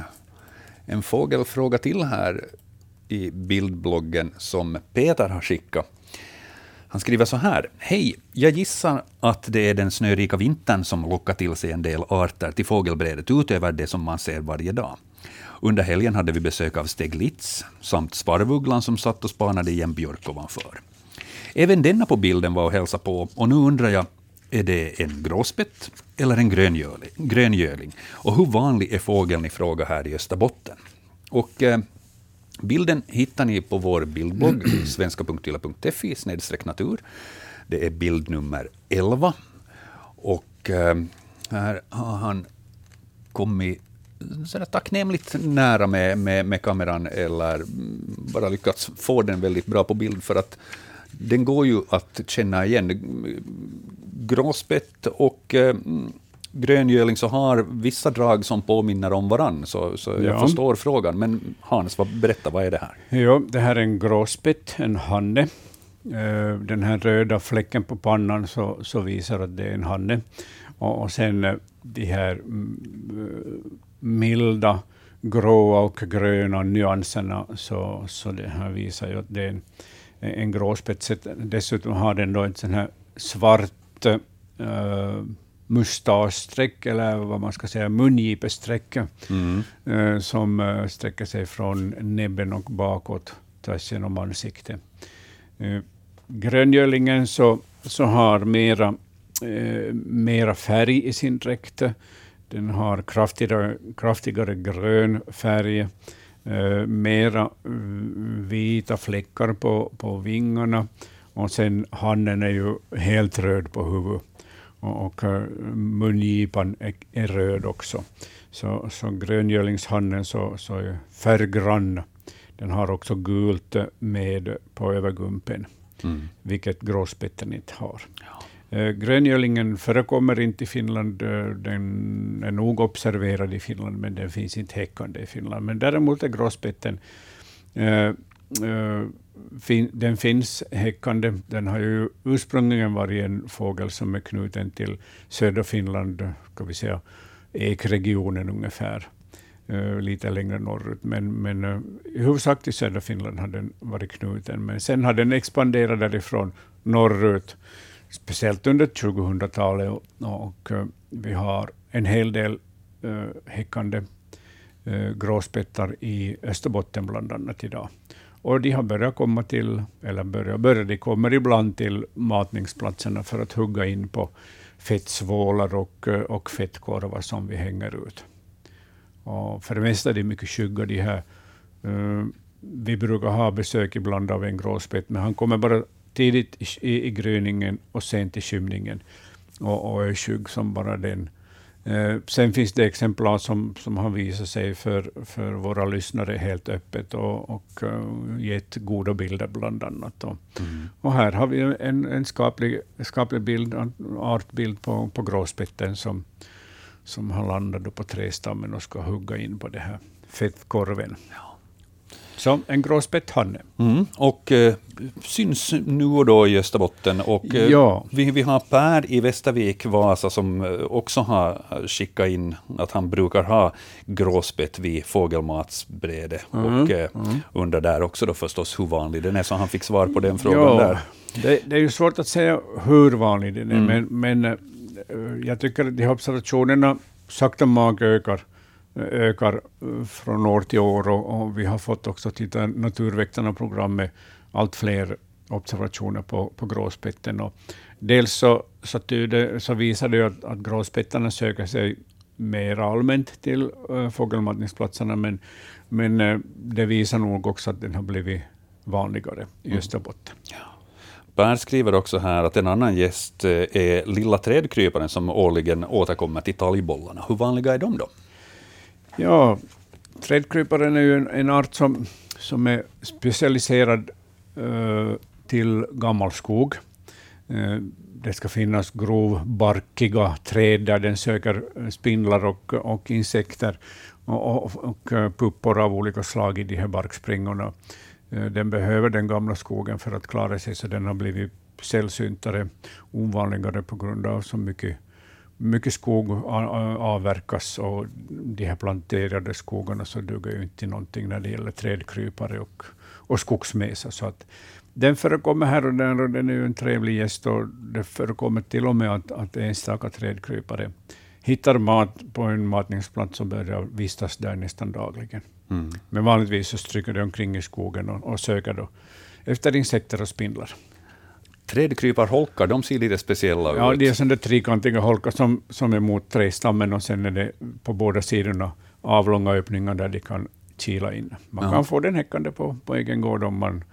en fågelfråga till här i bildbloggen som Peter har skickat. Han skriver så här. Hej, jag gissar att det är den snörika vintern som lockar till sig en del arter till fågelbrädet utöver det som man ser varje dag. Under helgen hade vi besök av steglitz samt sparvugglan som satt och spanade i en björk ovanför. Även denna på bilden var och hälsade på och nu undrar jag, är det en gråspett eller en gröngöling? gröngöling? Och hur vanlig är fågeln i fråga här i Österbotten? Och eh, bilden hittar ni på vår bildblogg, svenska.yle.fi natur. Det är bild nummer 11. Och eh, här har han kommit sådär tacknämligt nära med, med, med kameran eller bara lyckats få den väldigt bra på bild för att den går ju att känna igen. Gråspett och eh, gröngöling så har vissa drag som påminner om varann, så, så jag Ja. förstår frågan. Men Hans, vad, berätta, vad är det här? Ja, det här är en gråspett, en hanne. Eh, Den här röda fläcken på pannan så, så visar att det är en hanne. Och, och sen eh, de här mm, eh, milda gråa och gröna nyanserna, så, så det här visar ju att det är en, en gråspett. Så Dessutom har den då ett sån här svart uh, mustaschstreck, eller vad man ska säga, mungipestreck, eh, som eh, sträcker sig från näbben och bakåt tvärs genom ansiktet. Eh, gröngölingen så, så har mera, mera färg i sin dräkt. Den har kraftigare, kraftigare grön färg, eh, mera mm, vita fläckar på, på vingarna och sen hannen är ju helt röd på huvudet och, och eh, mungipan är, är röd också. Så, så gröngölingshannen så, så är färggrann. Den har också gult med på övergumpen. mm. vilket gråspetten inte har. Ja. Eh, Gröngölingen förekommer inte i Finland. Eh, den är nog observerad i Finland, men den finns inte häckande i Finland. Men däremot är gråspetten eh, den finns häckande. Den har ju ursprungligen varit en fågel som är knuten till södra Finland, ska vi säga, ekregionen ungefär, lite längre norrut. Men, men i huvudsak till södra Finland har den varit knuten. Men sen har den expanderat därifrån norrut, speciellt under 2000-talet. Och, och eh, vi har en hel del äh, häckande äh, gråspettar i Österbotten bland annat idag. Och de har börjat komma till, eller börjat, börjat, de kommer ibland till matningsplatserna för att hugga in på fettsvålar och, och fettkorvar som vi hänger ut. Och för det mesta är de mycket skygga, de här. Uh, vi brukar ha besök ibland av en gråspett, men han kommer bara tidigt i, i gryningen och sent i skymningen och, och är skygg som bara den. Eh, sen finns det exemplar som, som har visat sig för, för våra lyssnare helt öppet och, och uh, gett goda bilder bland annat. Och, mm. och här har vi en, en skaplig, skaplig bild, artbild på, på gråspetten som, som har landat på trästammen och ska hugga in på det här fettkorven. Ja. Som en gråspett hanne. Mm, och eh, syns nu och då i Österbotten. Och, eh, ja. vi, vi har Per i Västervik, Vasa, som eh, också har skickat in att han brukar ha gråspett vid fågelmatsbrede. Mm, och eh, mm. undrar där också då förstås hur vanlig den är, så han fick svar på den frågan ja, där. Det, det, är ju svårt att säga hur vanlig den är, mm. men, men eh, jag tycker att de observationerna sakta mag ökar ökar från år till år och, och vi har fått också titta Naturväktarna-program med allt fler observationer på, på gråspetten. Och dels så, så, tyder, så visar det att, att gråspettarna söker sig mer allmänt till äh, fågelmatningsplatserna, men, men äh, det visar nog också att den har blivit vanligare i mm. Österbotten. Ja. Per skriver också här att en annan gäst är lilla trädkryparen som årligen återkommer till talgbollarna. Hur vanliga är de då? Ja, trädkryparen är ju en, en art som, som är specialiserad uh, till gammelskog. Uh, eh, det ska finnas grovbarkiga träd där den söker eh, spindlar och, och insekter och, och, och puppor av olika slag i de här barkspringorna. Den behöver den gamla skogen för att klara sig, så den har blivit sällsyntare, ovanligare på grund av så mycket mycket skog avverkas och de här planterade skogarna så duger ju inte till någonting när det gäller trädkrypare och, och skogsmesa. Så att den förekommer här och där och den är ju en trevlig gäst och det förekommer till och med att, att enstaka trädkrypare hittar mat på en matningsplats och börjar vistas där nästan dagligen. Mm. Men vanligtvis så stryker de omkring i skogen och, och söker då efter insekter och spindlar. Trädkryparholkar, de ser lite speciella ut. Ja, det är sådana trekantiga holkar som, som är mot trästammen och sen är det på båda sidorna avlånga öppningar där de kan kila in. Man ja. kan få den häckande på, på egen gård om man,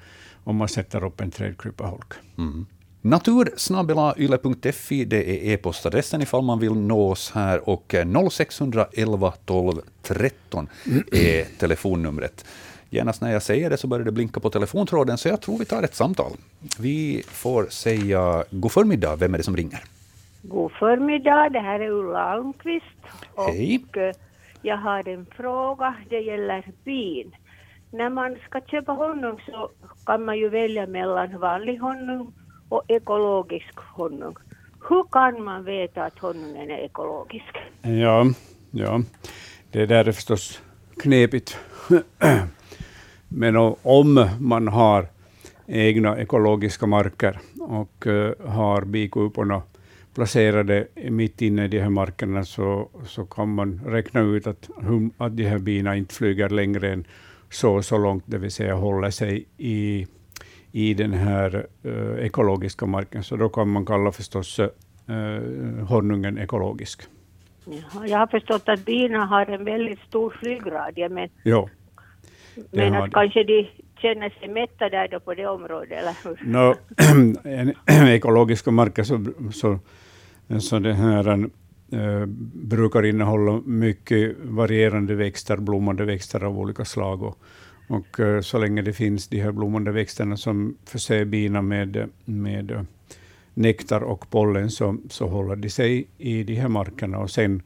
om man sätter upp en trädkryparholk. Mm. Natursnabelayle.fi, det är e-postadressen ifall man vill nå oss här och 0611 12 13 är telefonnumret. Genast när jag säger det så börjar det blinka på telefontråden, så jag tror vi tar ett samtal. Vi får säga god förmiddag. Vem är det som ringer? God förmiddag, det här är Ulla Almqvist. Hej. Och eh, jag har en fråga, det gäller bin. När man ska köpa honung så kan man ju välja mellan vanlig honung och ekologisk honung. Hur kan man veta att honungen är ekologisk? Ja, ja. det där är förstås knepigt. Men om man har egna ekologiska marker och uh, har bikuporna placerade mitt inne i de här markerna, så, så kan man räkna ut att, hum, att de här bina inte flyger längre än så så långt, det vill säga håller sig i, i den här uh, ekologiska marken. Så då kan man kalla förstås uh, honungen ekologisk. Jag har förstått att bina har en väldigt stor flygradie, men jo. Men att kanske de känner sig mätta där då på det området, eller hur? No, ekologiska marker så, så, så det här, äh, brukar innehålla mycket varierande växter, blommande växter av olika slag. Och, Och eh, så länge det finns de här blommande växterna som förser bina med, med eh, nektar och pollen så, så håller de sig i de här markerna. Och sen,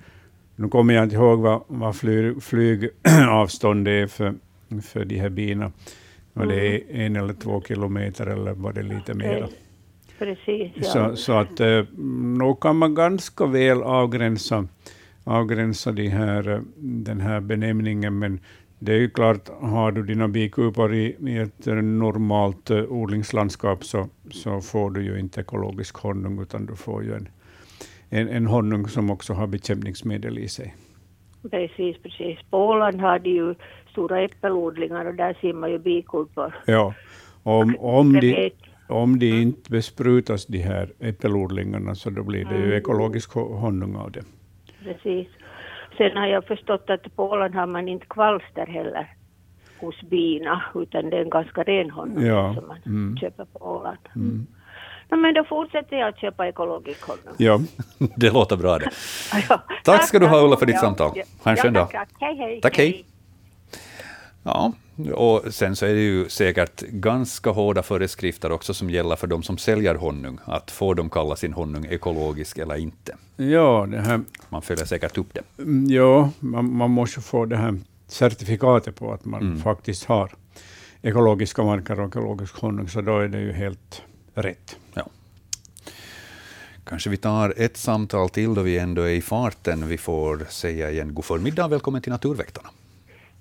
nu kommer jag inte ihåg vad, vad flyg, flygavstånd är för, för de här bina. Var det är en eller två kilometer eller var det lite mera? Precis, ja. Så, så att eh, nog kan man ganska väl avgränsa, avgränsa de här, eh, den här benämningen, men det är ju klart, har du dina bikupor i, i ett eh, normalt odlingslandskap så, så får du ju inte ekologisk honung, utan du får ju en, en, en honung som också har bekämpningsmedel i sig. Precis, precis. På Åland har de ju stora äppelodlingar och där ser man ju bikupor. Ja, om, om, Det de, om de inte besprutas, de här äppelodlingarna, så då blir det ju ekologisk ho- honung av det. Precis. Sen har jag förstått att på Åland har man inte kvalster heller hos bina, utan det är en ganska ren honung Ja, som man mm. köper på Åland. No, men då fortsätter jag att köpa ekologisk honung. Ja. Det låter bra det. Ja. Tack ska du ha, Ulla, för ditt Ja, samtal. Ha en skön dag. tack, tack. Hej, hej. Tack, hej. Ja, och sen så är det ju säkert ganska hårda föreskrifter också som gäller för de som säljer honung, att får de kalla sin honung ekologisk eller inte. Ja, det här, Man följer säkert upp det. mm, ja man, man måste få det här certifikatet på att man Mm. faktiskt har ekologiska marker och ekologisk honung, så då är det ju helt rätt. Ja. Kanske vi tar ett samtal till då vi ändå är i farten. Vi får säga igen god förmiddag och välkommen till Naturväktarna.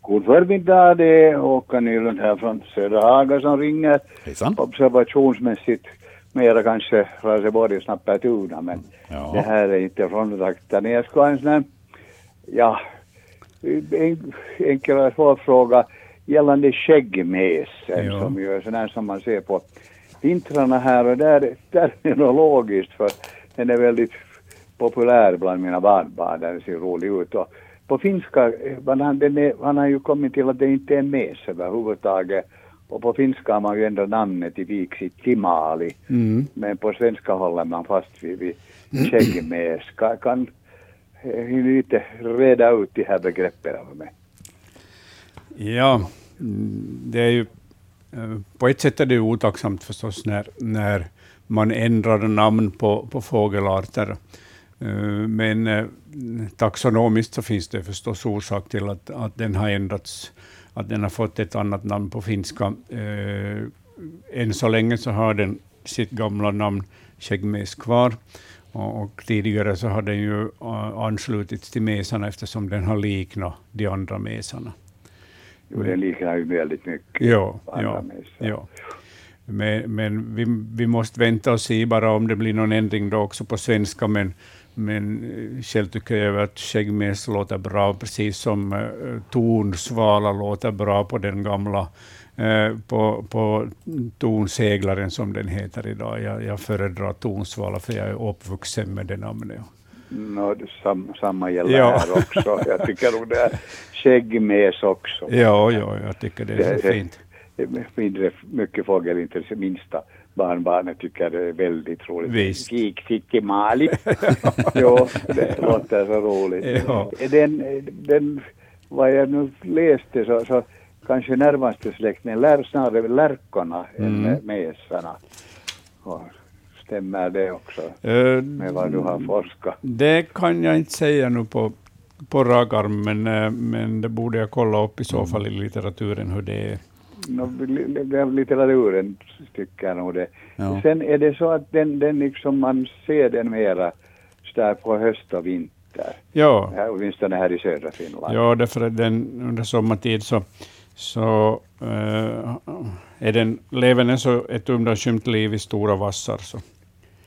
God förmiddag, det är Håkan Nylund här från Södra Haga som ringer. Hejsan. Observationsmässigt mera kanske Raseborg och Snappertuna, men Ja. det här är inte från trakten. Jag ska en sån här, ja, en enklare svår fråga gällande skäggmesen Ja. som ju är sån här som man ser på vintrarna här och där, terminologiskt för den är väldigt populär bland mina barnbarn, den ser rolig ut. Och på finska, man, har- den är, man har ju kommit till att det inte är mes överhuvudtaget. Och på finska har man ju ändå namnet i viksi timali. Mm. Men på svenska håller man fast vid, vid skäggmes. Kan, kan eh, ni lite reda ut de här begreppen för mig? Ja, det är ju, eh, på ett sätt är det ju otacksamt förstås när, när man ändrar namn på, på fågelarter. Eh, Men taxonomiskt så finns det förstås orsak till att, att den har ändrats, att den har fått ett annat namn på finska. Eh, Än så länge så har den sitt gamla namn skäggmes kvar. Och, och tidigare så har den ju eh, anslutits till mesarna eftersom den har liknat de andra mesarna. Jo, den liknar ju väldigt mycket Ja, andra ja. Men, men vi, vi måste vänta och se bara om det blir någon ändring då också på svenska. Men, men eh, själv tycker jag att skäggmes låter bra, precis som uh, tornsvala låter bra på den gamla eh, på, på tornseglaren som den heter idag. Jag, jag föredrar tornsvala för jag är uppvuxen med det namnet. Det sam, samma gäller Ja. här också. Jag tycker nog det är skäggmes också. Ja, ja, jag tycker det är Det- fint. Är mindre mycket fågelintresse, minsta barnbarnet tycker det är väldigt roligt. Visst. Kiksikimali. jo, det låter så roligt. Ja. Den, den, vad jag nu läste så, så kanske närmaste släkten lär snarare lärkorna Mm. än mesarna. Och Stämmer det också Eh, med vad du har forskat? Det kan jag inte säga nu på, på rak arm, men, eh, men det borde jag kolla upp i så fall i litteraturen hur det är. Li- li- litteraturen tycker jag nog det. Ja. Sen är det så att den, den liksom man ser den mera där på höst och vinter. Ja, Här, åtminstone här i södra Finland. ja därför att den, under sommartid så, så eh, är den, lever den så ett undanskymt liv i stora vassar. Så.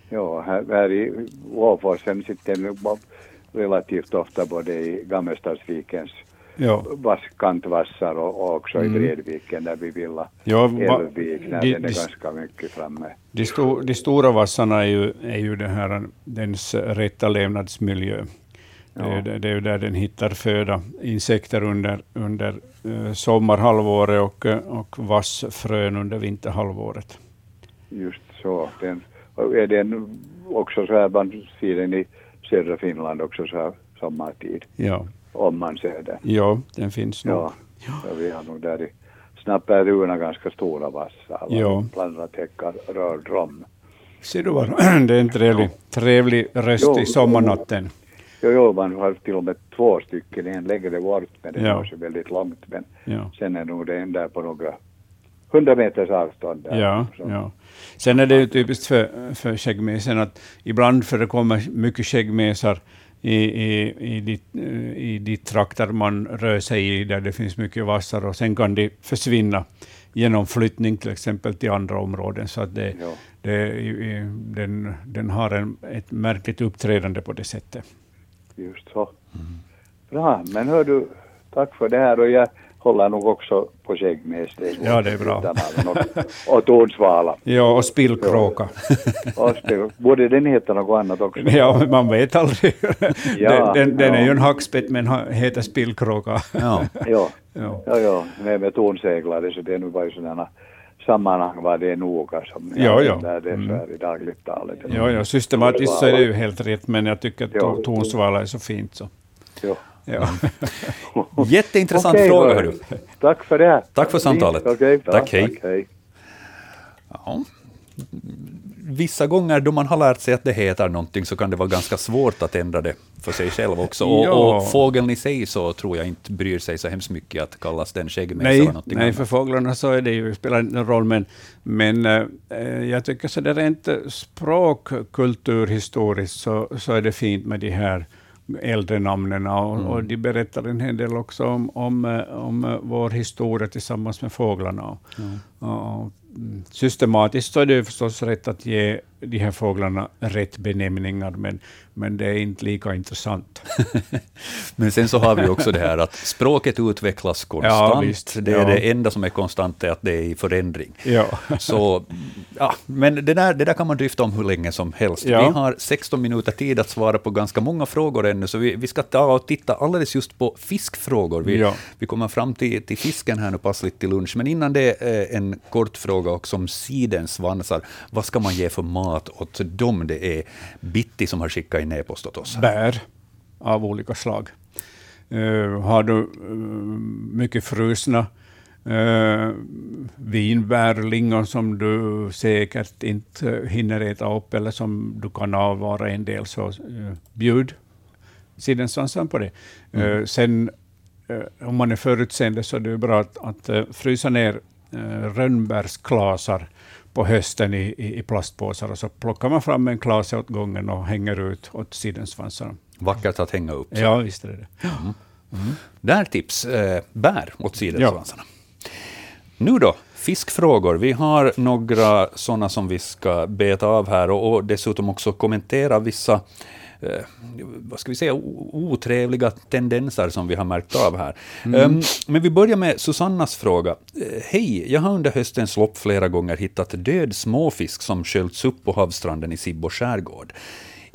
Ja, här, här i Åforsen sitter nu bo- relativt ofta både i Gammelstadsvikens Ja, vass, kantvassar och, också Mm. i Bredviken där vi vill ha ja va, Älvvik, där de, den är de, ganska mycket framme. de, sto, de stora vassarna är ju, är ju det här, dens rätta levnadsmiljö. Det, är, Ja. ju- det är ju där den hittar föda, insekter under, under eh, sommarhalvåret och, eh, och vassfrön under vinterhalvåret. Just så. Den, är den också så här, man ser den i södra Finland också så här sommartid, Ja, om man ser den. ja den finns nog. Ja, så vi har nog där i snappar duvorna ganska stora vassar. Ja. Plandratäckar, rördrom. Ser du vad? Det är en trevlig, trevlig röst Jo. i sommarnatten. Jo, jo, man har till och med två stycken, en längre bort, men det Ja. väldigt långt. Men Ja. sen är nog det en där på några hundra meters avstånd. Där. Ja, Så- ja. Sen är det ju typiskt för, för skäggmesen att ibland förekommer mycket skäggmesar i, i, i, de, i de trakter man rör sig i, där det finns mycket vassar, och sen kan de försvinna genom flyttning till exempel till andra områden. Så att det, Ja. det, den, den har en, ett märkligt uppträdande på det sättet. Just så. Bra, men hör du, tack för det här och jag håller nog också på skäggmes. Ja, det är bra. Och, och tornsvala. Ja, och spillkråka. Och Borde den heta något annat också? Ja, men man vet aldrig. Ja, den den, den är ja. ju en hackspett men heter spillkråka. Ja. Ja, Ja. ja, ja. Nej, med tornseglare så det är nog bara sådana sammanhang var det är noga som Ja, ja. där det är så Mm. här i dagligt tal. Ja, ja, systematiskt så är det ju helt rätt, men jag tycker att tornsvala är så fint. Så. Ja. Ja. Jätteintressant Okej, fråga, hör hördu. du. Tack för det. Tack för samtalet. Okej, bra, Tack, hej. Tack, hej. Ja. Vissa gånger då man har lärt sig att det heter någonting så kan det vara ganska svårt att ändra det för sig själv också. Och, Ja. och fågeln i sig så tror jag inte bryr sig så hemskt mycket att kallas den skäggmes Nej, eller någonting nej, annat. för fåglarna så är det ju, spelar inte någon roll, men, men eh, jag tycker så det rent språkkulturhistoriskt så, så är det fint med de här äldre namnen och, Mm. och de berättar en hel del också om, om, om vår historia tillsammans med fåglarna. Och, och, mm, systematiskt så är det förstås rätt att ge de här fåglarna rätt benämningar, men, men det är inte lika intressant. Men sen så har vi också det här att språket utvecklas konstant. visst. Det är Ja. det enda som är konstant, är att det är i förändring. Ja. Så, ja, men det där, det där kan man dryfta om hur länge som helst. Ja. Vi har 16 minuter tid att svara på ganska många frågor ännu, så vi, vi ska ta och titta alldeles just på fiskfrågor. Vi, Ja. vi kommer fram till, till fisken här nu passligt till lunch, men innan det eh, en kort fråga också om sidensvansar. Vad ska man ge för mat åt dem? Det är Bitti som har skickat in e-post åt oss. bär av olika slag. Eh, har du eh, mycket frusna uh, vinbär, lingon som du säkert inte eh, hinner äta upp eller som du kan avvara en del, så uh, bjud sidensvansen på det. Eh, sen eh, om man är förutseende så är det bra att, att eh, frysa ner uh, rönnbärsklasar på hösten i, i, i plastpåsar och så plockar man fram en klase åt gången och hänger ut åt sidensvansarna. Vackert att hänga upp. Ja, visst är det det. Där tips, eh, bär åt sidensvansarna. Nu då, fiskfrågor. Vi har några sådana som vi ska beta av här och, och dessutom också kommentera vissa vad ska vi säga, otrevliga tendenser som vi har märkt av här. Ehm, men vi börjar med Susannas fråga. Eh, Hej, jag har under höstens lopp flera gånger hittat död småfisk som sköljts upp på havsstranden i Sibbo skärgård.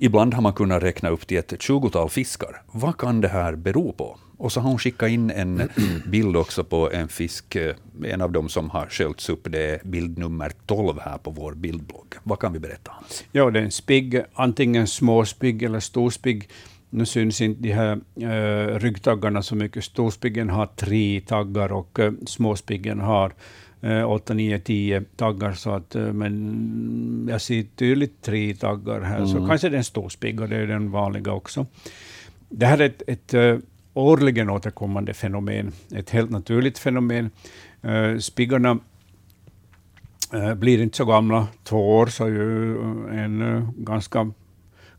Ibland har man kunnat räkna upp till ett tjugotal fiskar. Vad kan det här bero på? Och så har hon skickat in en bild också på en fisk, eh, en av dem som har sköljts upp. Det är bild nummer 12 här på vår bildblogg. Vad kan vi berätta, Ja, det är en spigg, antingen småspigg eller storspigg. Nu syns inte de här uh, ryggtaggarna så mycket. Storspiggen har tre taggar och uh, småspiggen har 8, 9, 10 taggar. Så att, eh, men jag ser tydligt tre taggar här, så kanske det är en storspigg och det är den vanliga också. Det här är ett, ett eh, årligen återkommande fenomen, ett helt naturligt fenomen. Uh, spiggarna eh, blir inte så gamla. Två år så är ju en eh, ganska,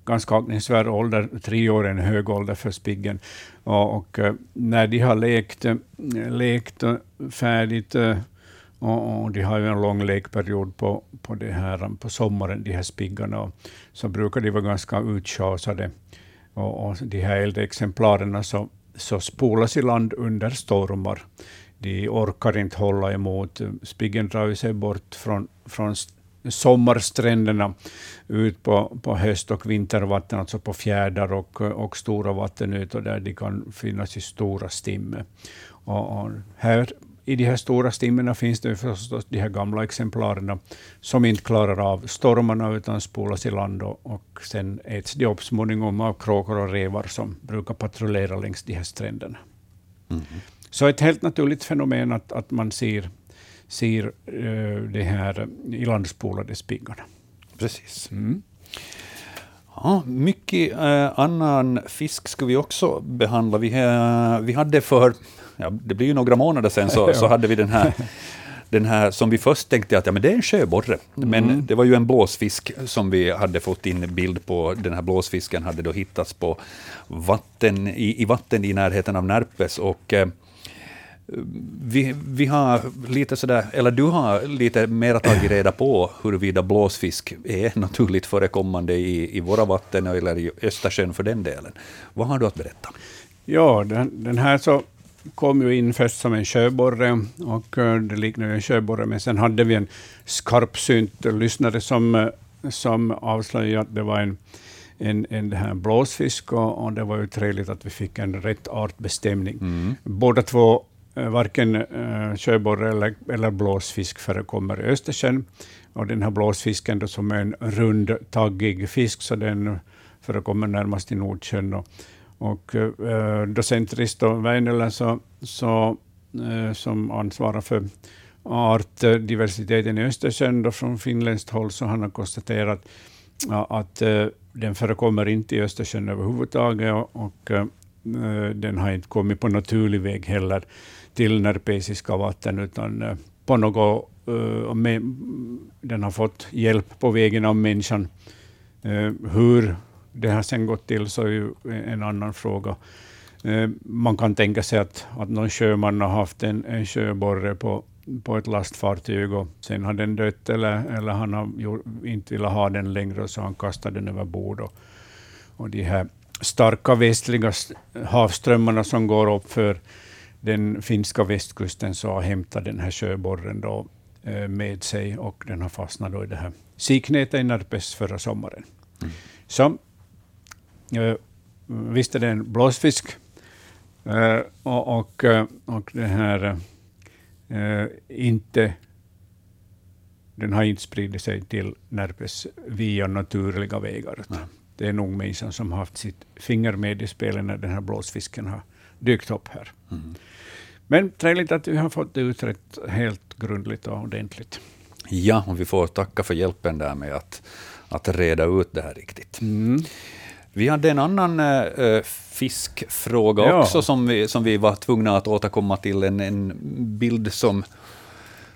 ganska aktningsvärd ålder. Tre år är en hög ålder för spiggen. Och, och eh, när de har lekt, eh, lekt eh, färdigt eh, och, och de har ju en lång lekperiod på, på, det här, på sommaren, de här spiggarna, och så brukar de vara ganska utschasade. Och, och de här äldre exemplaren så, så spolas i land under stormar. De orkar inte hålla emot. Spiggen drar sig bort från, från sommarstränderna ut på, på höst och vintervatten, alltså på fjärdar och, och stora vattenytor där de kan finnas i stora stimme. Och, och här, i de här stora stimmorna finns det förstås de här gamla exemplaren som inte klarar av stormarna utan spolas i land och, och sen äts de upp småningom av kråkor och revar som brukar patrullera längs de här stränderna. Så ett helt naturligt fenomen att, att man ser ser eh, det här ilandspolade spiggarna. Precis. Mm. Ja, mycket eh, annan fisk ska vi också behandla. Vi, eh, vi hade för, ja, det blir ju några månader sedan, så, så hade vi den här den här som vi först tänkte att ja, men det är en sjöborre, men mm. det var ju en blåsfisk som vi hade fått in bild på. Den här blåsfisken hade då hittats på vatten, i, i vatten i närheten av Närpes. Och, eh, vi, vi har lite sådär, eller du har lite mer tagit reda på huruvida blåsfisk är naturligt förekommande i, i våra vatten eller i Östersjön för den delen. Vad har du att berätta? Ja, den, den här så kom ju in först som en sjöborre, och eh, det liknar ju en sjöborre, men sen hade vi en skarpsynt lyssnare som, eh, som avslöjade att det var en, en, en det här blåsfisk, och, och, det var ju trevligt att vi fick en rätt artbestämning. Mm. Båda två, eh, varken uh, sjöborre eller, eller blåsfisk förekommer i Östersjön, och den här blåsfisken då, som är en rund, taggig fisk, så den förekommer närmast i Nordsjön. Och, och eh, eh docent Risto Väinölä, så, så, eh, som ansvarar för artdiversiteten i Östersjön då från finländskt håll, så han har konstaterat ja, att eh, den förekommer inte i Östersjön överhuvudtaget och, och eh, den har inte kommit på naturlig väg heller till närpesiska vatten, utan eh, på något, eh, med, den har fått hjälp på vägen av människan. Eh, hur det har sen gått till så är ju en annan fråga. Eh, man kan tänka sig att, att någon sjöman har haft en, en sjöborre på, på ett lastfartyg och sen har den dött eller, eller han har gjort, inte velat ha den längre så han kastat den över bord. Och, och de här starka västliga havsströmmarna som går upp för den finska västkusten så har hämtat den här sjöborren då, eh, med sig och den har fastnat då i det här siknätet i Närpes förra sommaren. Mm. Så visst är det en blåsfisk. Uh, och, och, eh, och det här inte den har inte spridit sig till Närpes via naturliga vägar. Nej. Det är nog människan som har haft sitt finger med i spelet när den här blåsfisken har dykt upp här. Mm. Men trevligt att vi har fått det utrett helt grundligt och ordentligt. Ja, och vi får tacka för hjälpen där med att, att reda ut det här riktigt. Mm. Vi hade en annan äh, fiskfråga ja. också som vi, som vi var tvungna att återkomma till. En, en bild som,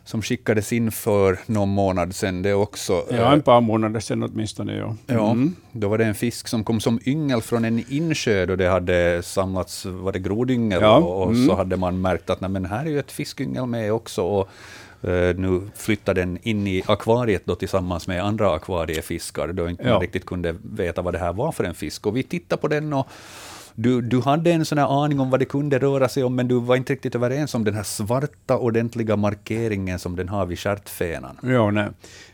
som skickades in för någon månad sedan. Det också, ja, en par månader sedan åtminstone. Ja. Ja, mm. Då var det en fisk som kom som yngel från en insjö då det hade samlats var det grodyngel ja. och, och mm. så hade man märkt att nej, men här är ju ett fiskyngel med också. Och, nu flyttar den in i akvariet då tillsammans med andra akvariefiskar, då inte ja. riktigt kunde veta vad det här var för en fisk. Och vi tittade på den och du, du hade en sån aning om vad det kunde röra sig om, men du var inte riktigt överens om den här svarta ordentliga markeringen som den har vid stjärtfenan. Ja, nej.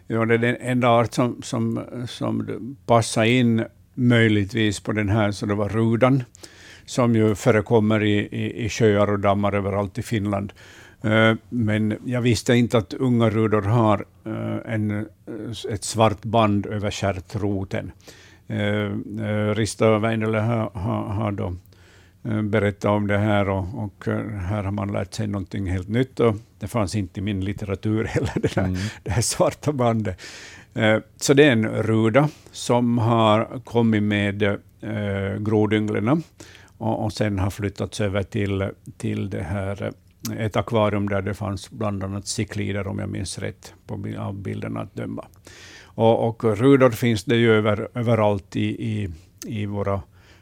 ja, det är den enda art som, som, som passar in möjligtvis på den här, så det var rudan, som ju förekommer i, i, i sjöar och dammar överallt i Finland. Eh, men jag visste inte att unga rudor har eh, en, eh, ett svart band över stjärtroten. Rista Väinölä har, har, har då berättat om det här och, och, här har man lärt sig någonting helt nytt. Och det fanns inte i min litteratur heller, det, där, mm. det här svarta bandet. Så det är en ruda som har kommit med grodynglen och, och sen har flyttats över till, till det här ett akvarium där det fanns bland annat ciklider, om jag minns rätt, på, av bilderna att döma. Och, och rudor finns det ju över, överallt i, i, i våra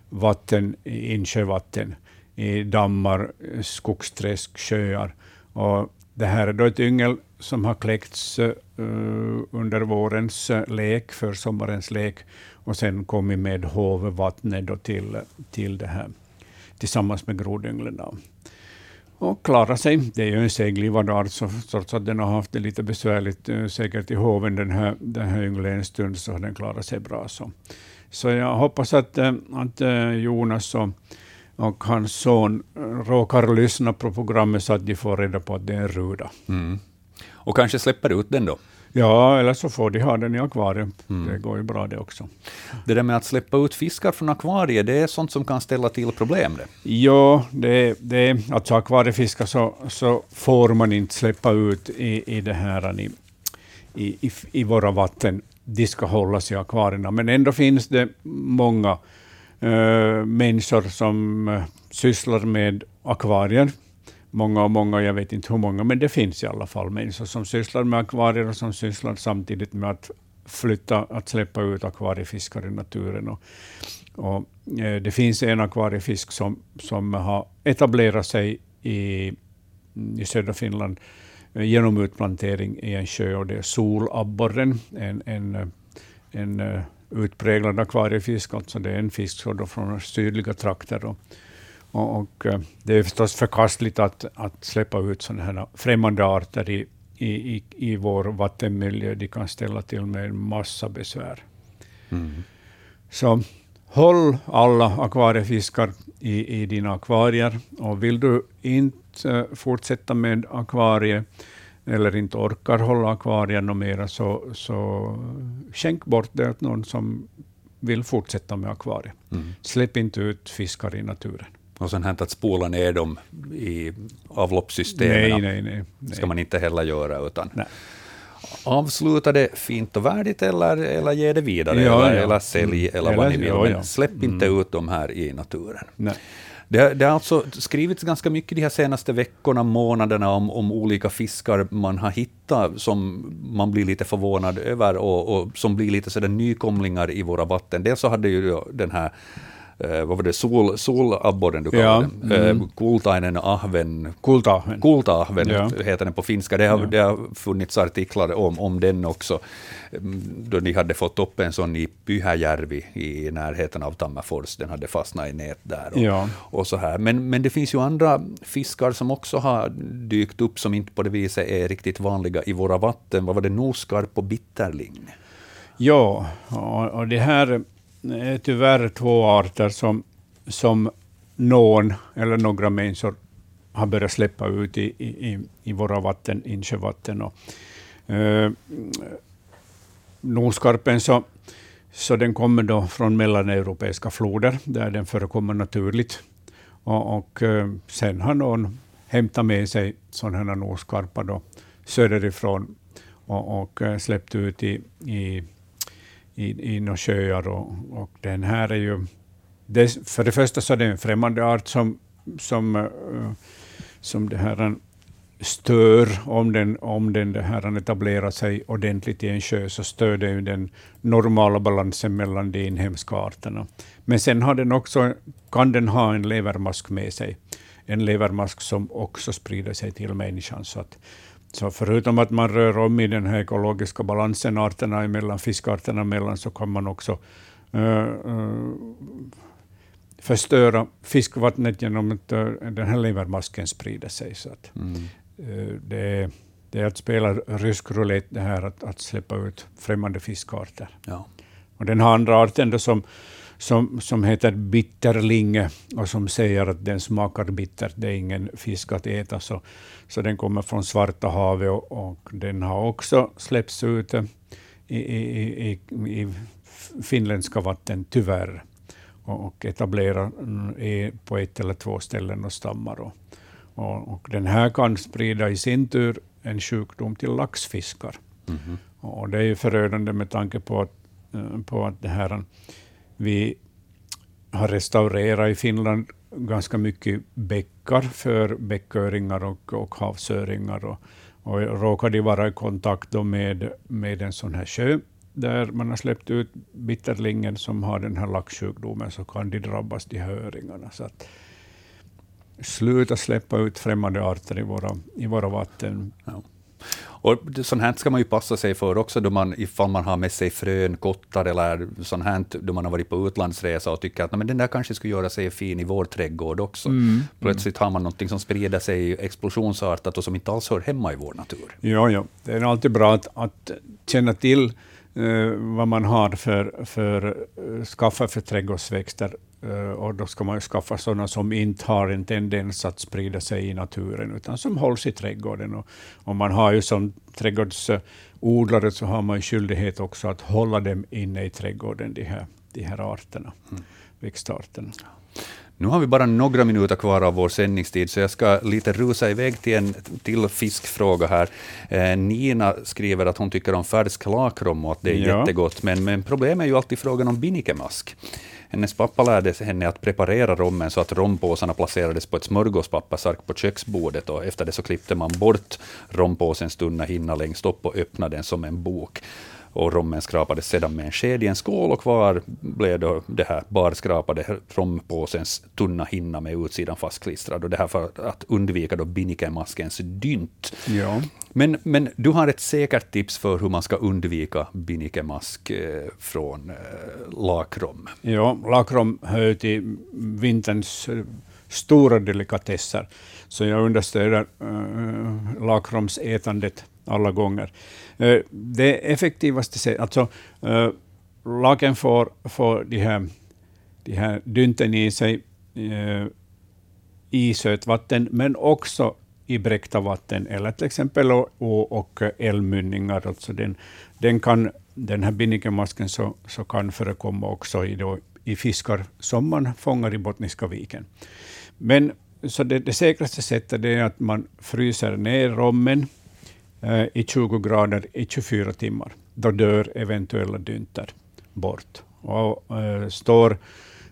vatten, i insjövatten, i dammar, skogsträsk, sjöar. Och det här är då ett yngel som har kläckts uh, under vårens eh, lek, för sommarens lek, och sen kommit med hovvattnet till, till det här, tillsammans med grodynglen och klara sig. Det är ju en seglivad art, så trots att den har haft det lite besvärligt eh, säkert i hoven den här, den här ynglingen en stund, så har den klarat sig bra. Så, så jag hoppas att, eh, att eh, Jonas och, och hans son råkar lyssna på programmet så att de får reda på att det är en ruda. Mm. Och kanske släpper ut den då? Ja, eller så får de ha den i akvarium. Mm. Det går ju bra det också. Det där med att släppa ut fiskar från akvariet, det är sånt som kan ställa till problem? Det. Ja, det, det, alltså akvariefiskar så, så får man inte släppa ut i, i, det här, i, i, i våra vatten. De ska hållas i akvarierna, men ändå finns det många äh, människor som äh, sysslar med akvarier många och många, jag vet inte hur många, men det finns i alla fall människor som sysslar med akvarier och som sysslar samtidigt med att flytta, att släppa ut akvariefiskar i naturen. Och, och eh, det finns en akvariefisk som, som har etablerat sig i, i södra Finland eh, genom utplantering i en sjö, och det är solabborren, en, en, eh, en eh, utpräglad akvariefisk. Alltså det är en fisk från sydliga trakter. Och, och, och, eh, det är förstås förkastligt att, att släppa ut sådana här främmande arter i, i, i vår vattenmiljö. De kan ställa till med en massa besvär. Mm. Så håll alla akvariefiskar i, i dina akvarier. Och vill du inte uh, fortsätta med akvariet eller inte orkar hålla akvarierna mera, så, så skänk bort det åt någon som vill fortsätta med akvariet. Mm. Släpp inte ut fiskar i naturen. Och sånt här att spola ner dem i avloppssystemen nej, nej, nej, nej. ska man inte heller göra, utan nej. avsluta det fint och värdigt eller, eller ge det vidare, ja, eller, ja. eller sälj, mm. eller vad ni vill. Ja, Men släpp mm. inte ut dem här i naturen. Nej. Det, det har alltså skrivits ganska mycket de här senaste veckorna, månaderna om, om olika fiskar man har hittat som man blir lite förvånad över och, och som blir lite sådär nykomlingar i våra vatten. Dels så hade ju den här eh, vad var det, sol, solabborren du kallade ja, den, mm. eh, kultainen ahven, kultaahven, kultaahven ja. heter den på finska. Det har, ja. det har funnits artiklar om, om den också, mm, då de hade fått upp en sån i Pyhäjärvi i närheten av Tammerfors, den hade fastnat i nät där. Och, ja. och så här. Men, men det finns ju andra fiskar som också har dykt upp, som inte på det viset är riktigt vanliga i våra vatten. Vad var det, noskarp och bitterling? Ja, och det här är tyvärr två arter som, som någon eller några människor har börjat släppa ut i, i, i våra vatten, insjövatten. Och, eh, Noskarpen så, så den kommer då från mellaneuropeiska floder, där den förekommer naturligt. Och, och eh, sen har någon hämtat med sig sådana noskarpar då, söderifrån och, och eh, släppt ut i, i i, i några sjöar. Och, och den här är ju... Det, för det första så är det en främmande art som, som, uh, som det här stör, om den, om den det här etablerar sig ordentligt i en sjö, så stör den den normala balansen mellan de inhemska arterna. Men sen har den också, kan den ha en levermask med sig, en levermask som också sprider sig till människan. Så att så förutom att man rör om i den här ekologiska balansen arterna emellan, fiskarterna emellan, så kan man också uh, uh, förstöra fiskvattnet genom att uh, den här levermasken sprider sig. Så att, mm. det, är, det är att spela rysk roulette det här att, att släppa ut främmande fiskarter. Ja. Och den här andra arten som som, som heter bitterlinge och som säger att den smakar bittert. Det är ingen fisk att äta, så, så den kommer från Svarta havet och, och den har också släppts ut i, i, i, i finländska vatten, tyvärr, och, och etablerat på ett eller två ställen och stammar. Och, och, den här kan sprida i sin tur en sjukdom till laxfiskar. Mm -hmm. Och det är förödande med tanke på att, på att det här vi har restaurerat i Finland ganska mycket bäckar för bäcköringar och, och havsöringar. Och, och råkar de vara i kontakt med, med en sån här sjö där man har släppt ut bitterlingen som har den här laxsjukdomen, så kan de drabbas, de här öringarna. Så att, sluta släppa ut främmande arter i våra, i våra vatten. Ja. Och sånt här ska man ju passa sig för också, då man, ifall man har med sig frön, kottar eller sånt här, då man har varit på utlandsresa och tycker att men den där kanske skulle göra sig fin i vår trädgård också. Mm. Plötsligt har man något som sprider sig explosionsartat och som inte alls hör hemma i vår natur. Ja, ja. det är alltid bra att, att känna till eh, vad man har för, för uh, skaffa för trädgårdsväxter eh, och då ska man ju skaffa sådana som inte har en tendens att sprida sig i naturen, utan som hålls i trädgården. Och, och man har ju som trädgårdsodlare så har man skyldighet också att hålla dem inne i trädgården, de här, de här arterna, mm. växtarterna. Nu har vi bara några minuter kvar av vår sändningstid, så jag ska lite rusa iväg till en till fiskfråga här. Eh, Nina skriver att hon tycker om färsk lakrom och att det är ja. jättegott, men, men problemet är ju alltid frågan om binikemask. Hennes pappa lärde henne att preparera rommen så att rompåsarna placerades på ett smörgåspappersark på köksbordet och efter det så klippte man bort rompåsens tunna hinna längst upp och öppnade den som en bok och rommen skrapades sedan med en sked i en skål och kvar blev då det här barskrapade rompåsens tunna hinna med utsidan fastklistrad. Och det här för att undvika då binnikemaskens dynt. Ja. Men, men du har ett säkert tips för hur man ska undvika binnikemask eh, från eh, lakrom? Ja, lakrom hör till vinterns eh, stora delikatesser, så jag understöder äh, lakromsätandet alla gånger. Eh, det effektivaste sättet, alltså eh, laken lagen får, får de, här, de här dynten i sig eh, i sötvatten, men också i bräckta vatten, eller till exempel å och älvmynningar. Alltså den, den, kan, den här binnikemasken så, så kan förekomma också i, då, i fiskar som man fångar i Bottniska viken. Men så det, det säkraste sättet är att man fryser ner rommen i 20 grader i 24 timmar. Då dör eventuella dynter bort. Och, äh, står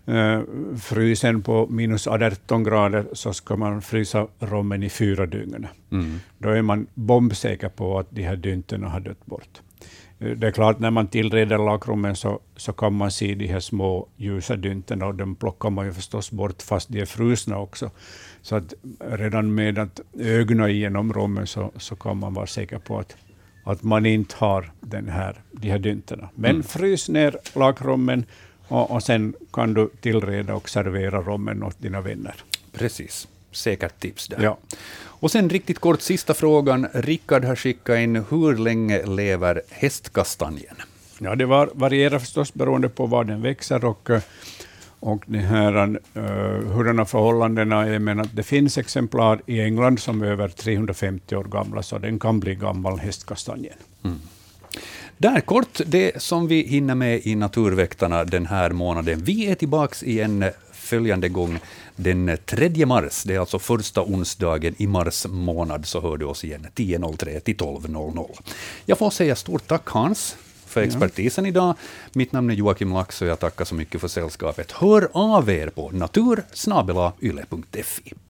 äh, frysen på minus 18 grader så ska man frysa rommen i fyra dygn. Mm. Då är man bombsäker på att de här dynterna har dött bort. Det är klart, när man tillreder lakrummen så, så kan man se de här små ljusa dynterna, och de plockar man ju förstås bort fast de är frusna också. Så att redan med att ögna igenom rummet så, så kan man vara säker på att, att man inte har den här, de här dynterna. Men mm. frys ner lakrummen och, och sen kan du tillreda och servera rommen åt dina vänner. Precis. Säkert tips där. Ja. Och sen riktigt kort sista frågan. Rickard har skickat in, hur länge lever hästkastanjen? Ja, det var, varierar förstås beroende på var den växer och och det här, uh, hurdana förhållandena är, men att det finns exemplar i England som är över 350 år gamla, så den kan bli gammal hästkastanjen. Mm. Där kort det som vi hinner med i Naturväktarna den här månaden. Vi är tillbaka igen följande gång den 3 mars. Det är alltså första onsdagen i mars månad, så hör du oss igen 10.03 till 12.00. Jag får säga stort tack Hans för expertisen ja. idag. Mitt namn är Joakim Lax och jag tackar så mycket för sällskapet. Hör av er på natursnabelayle.fi.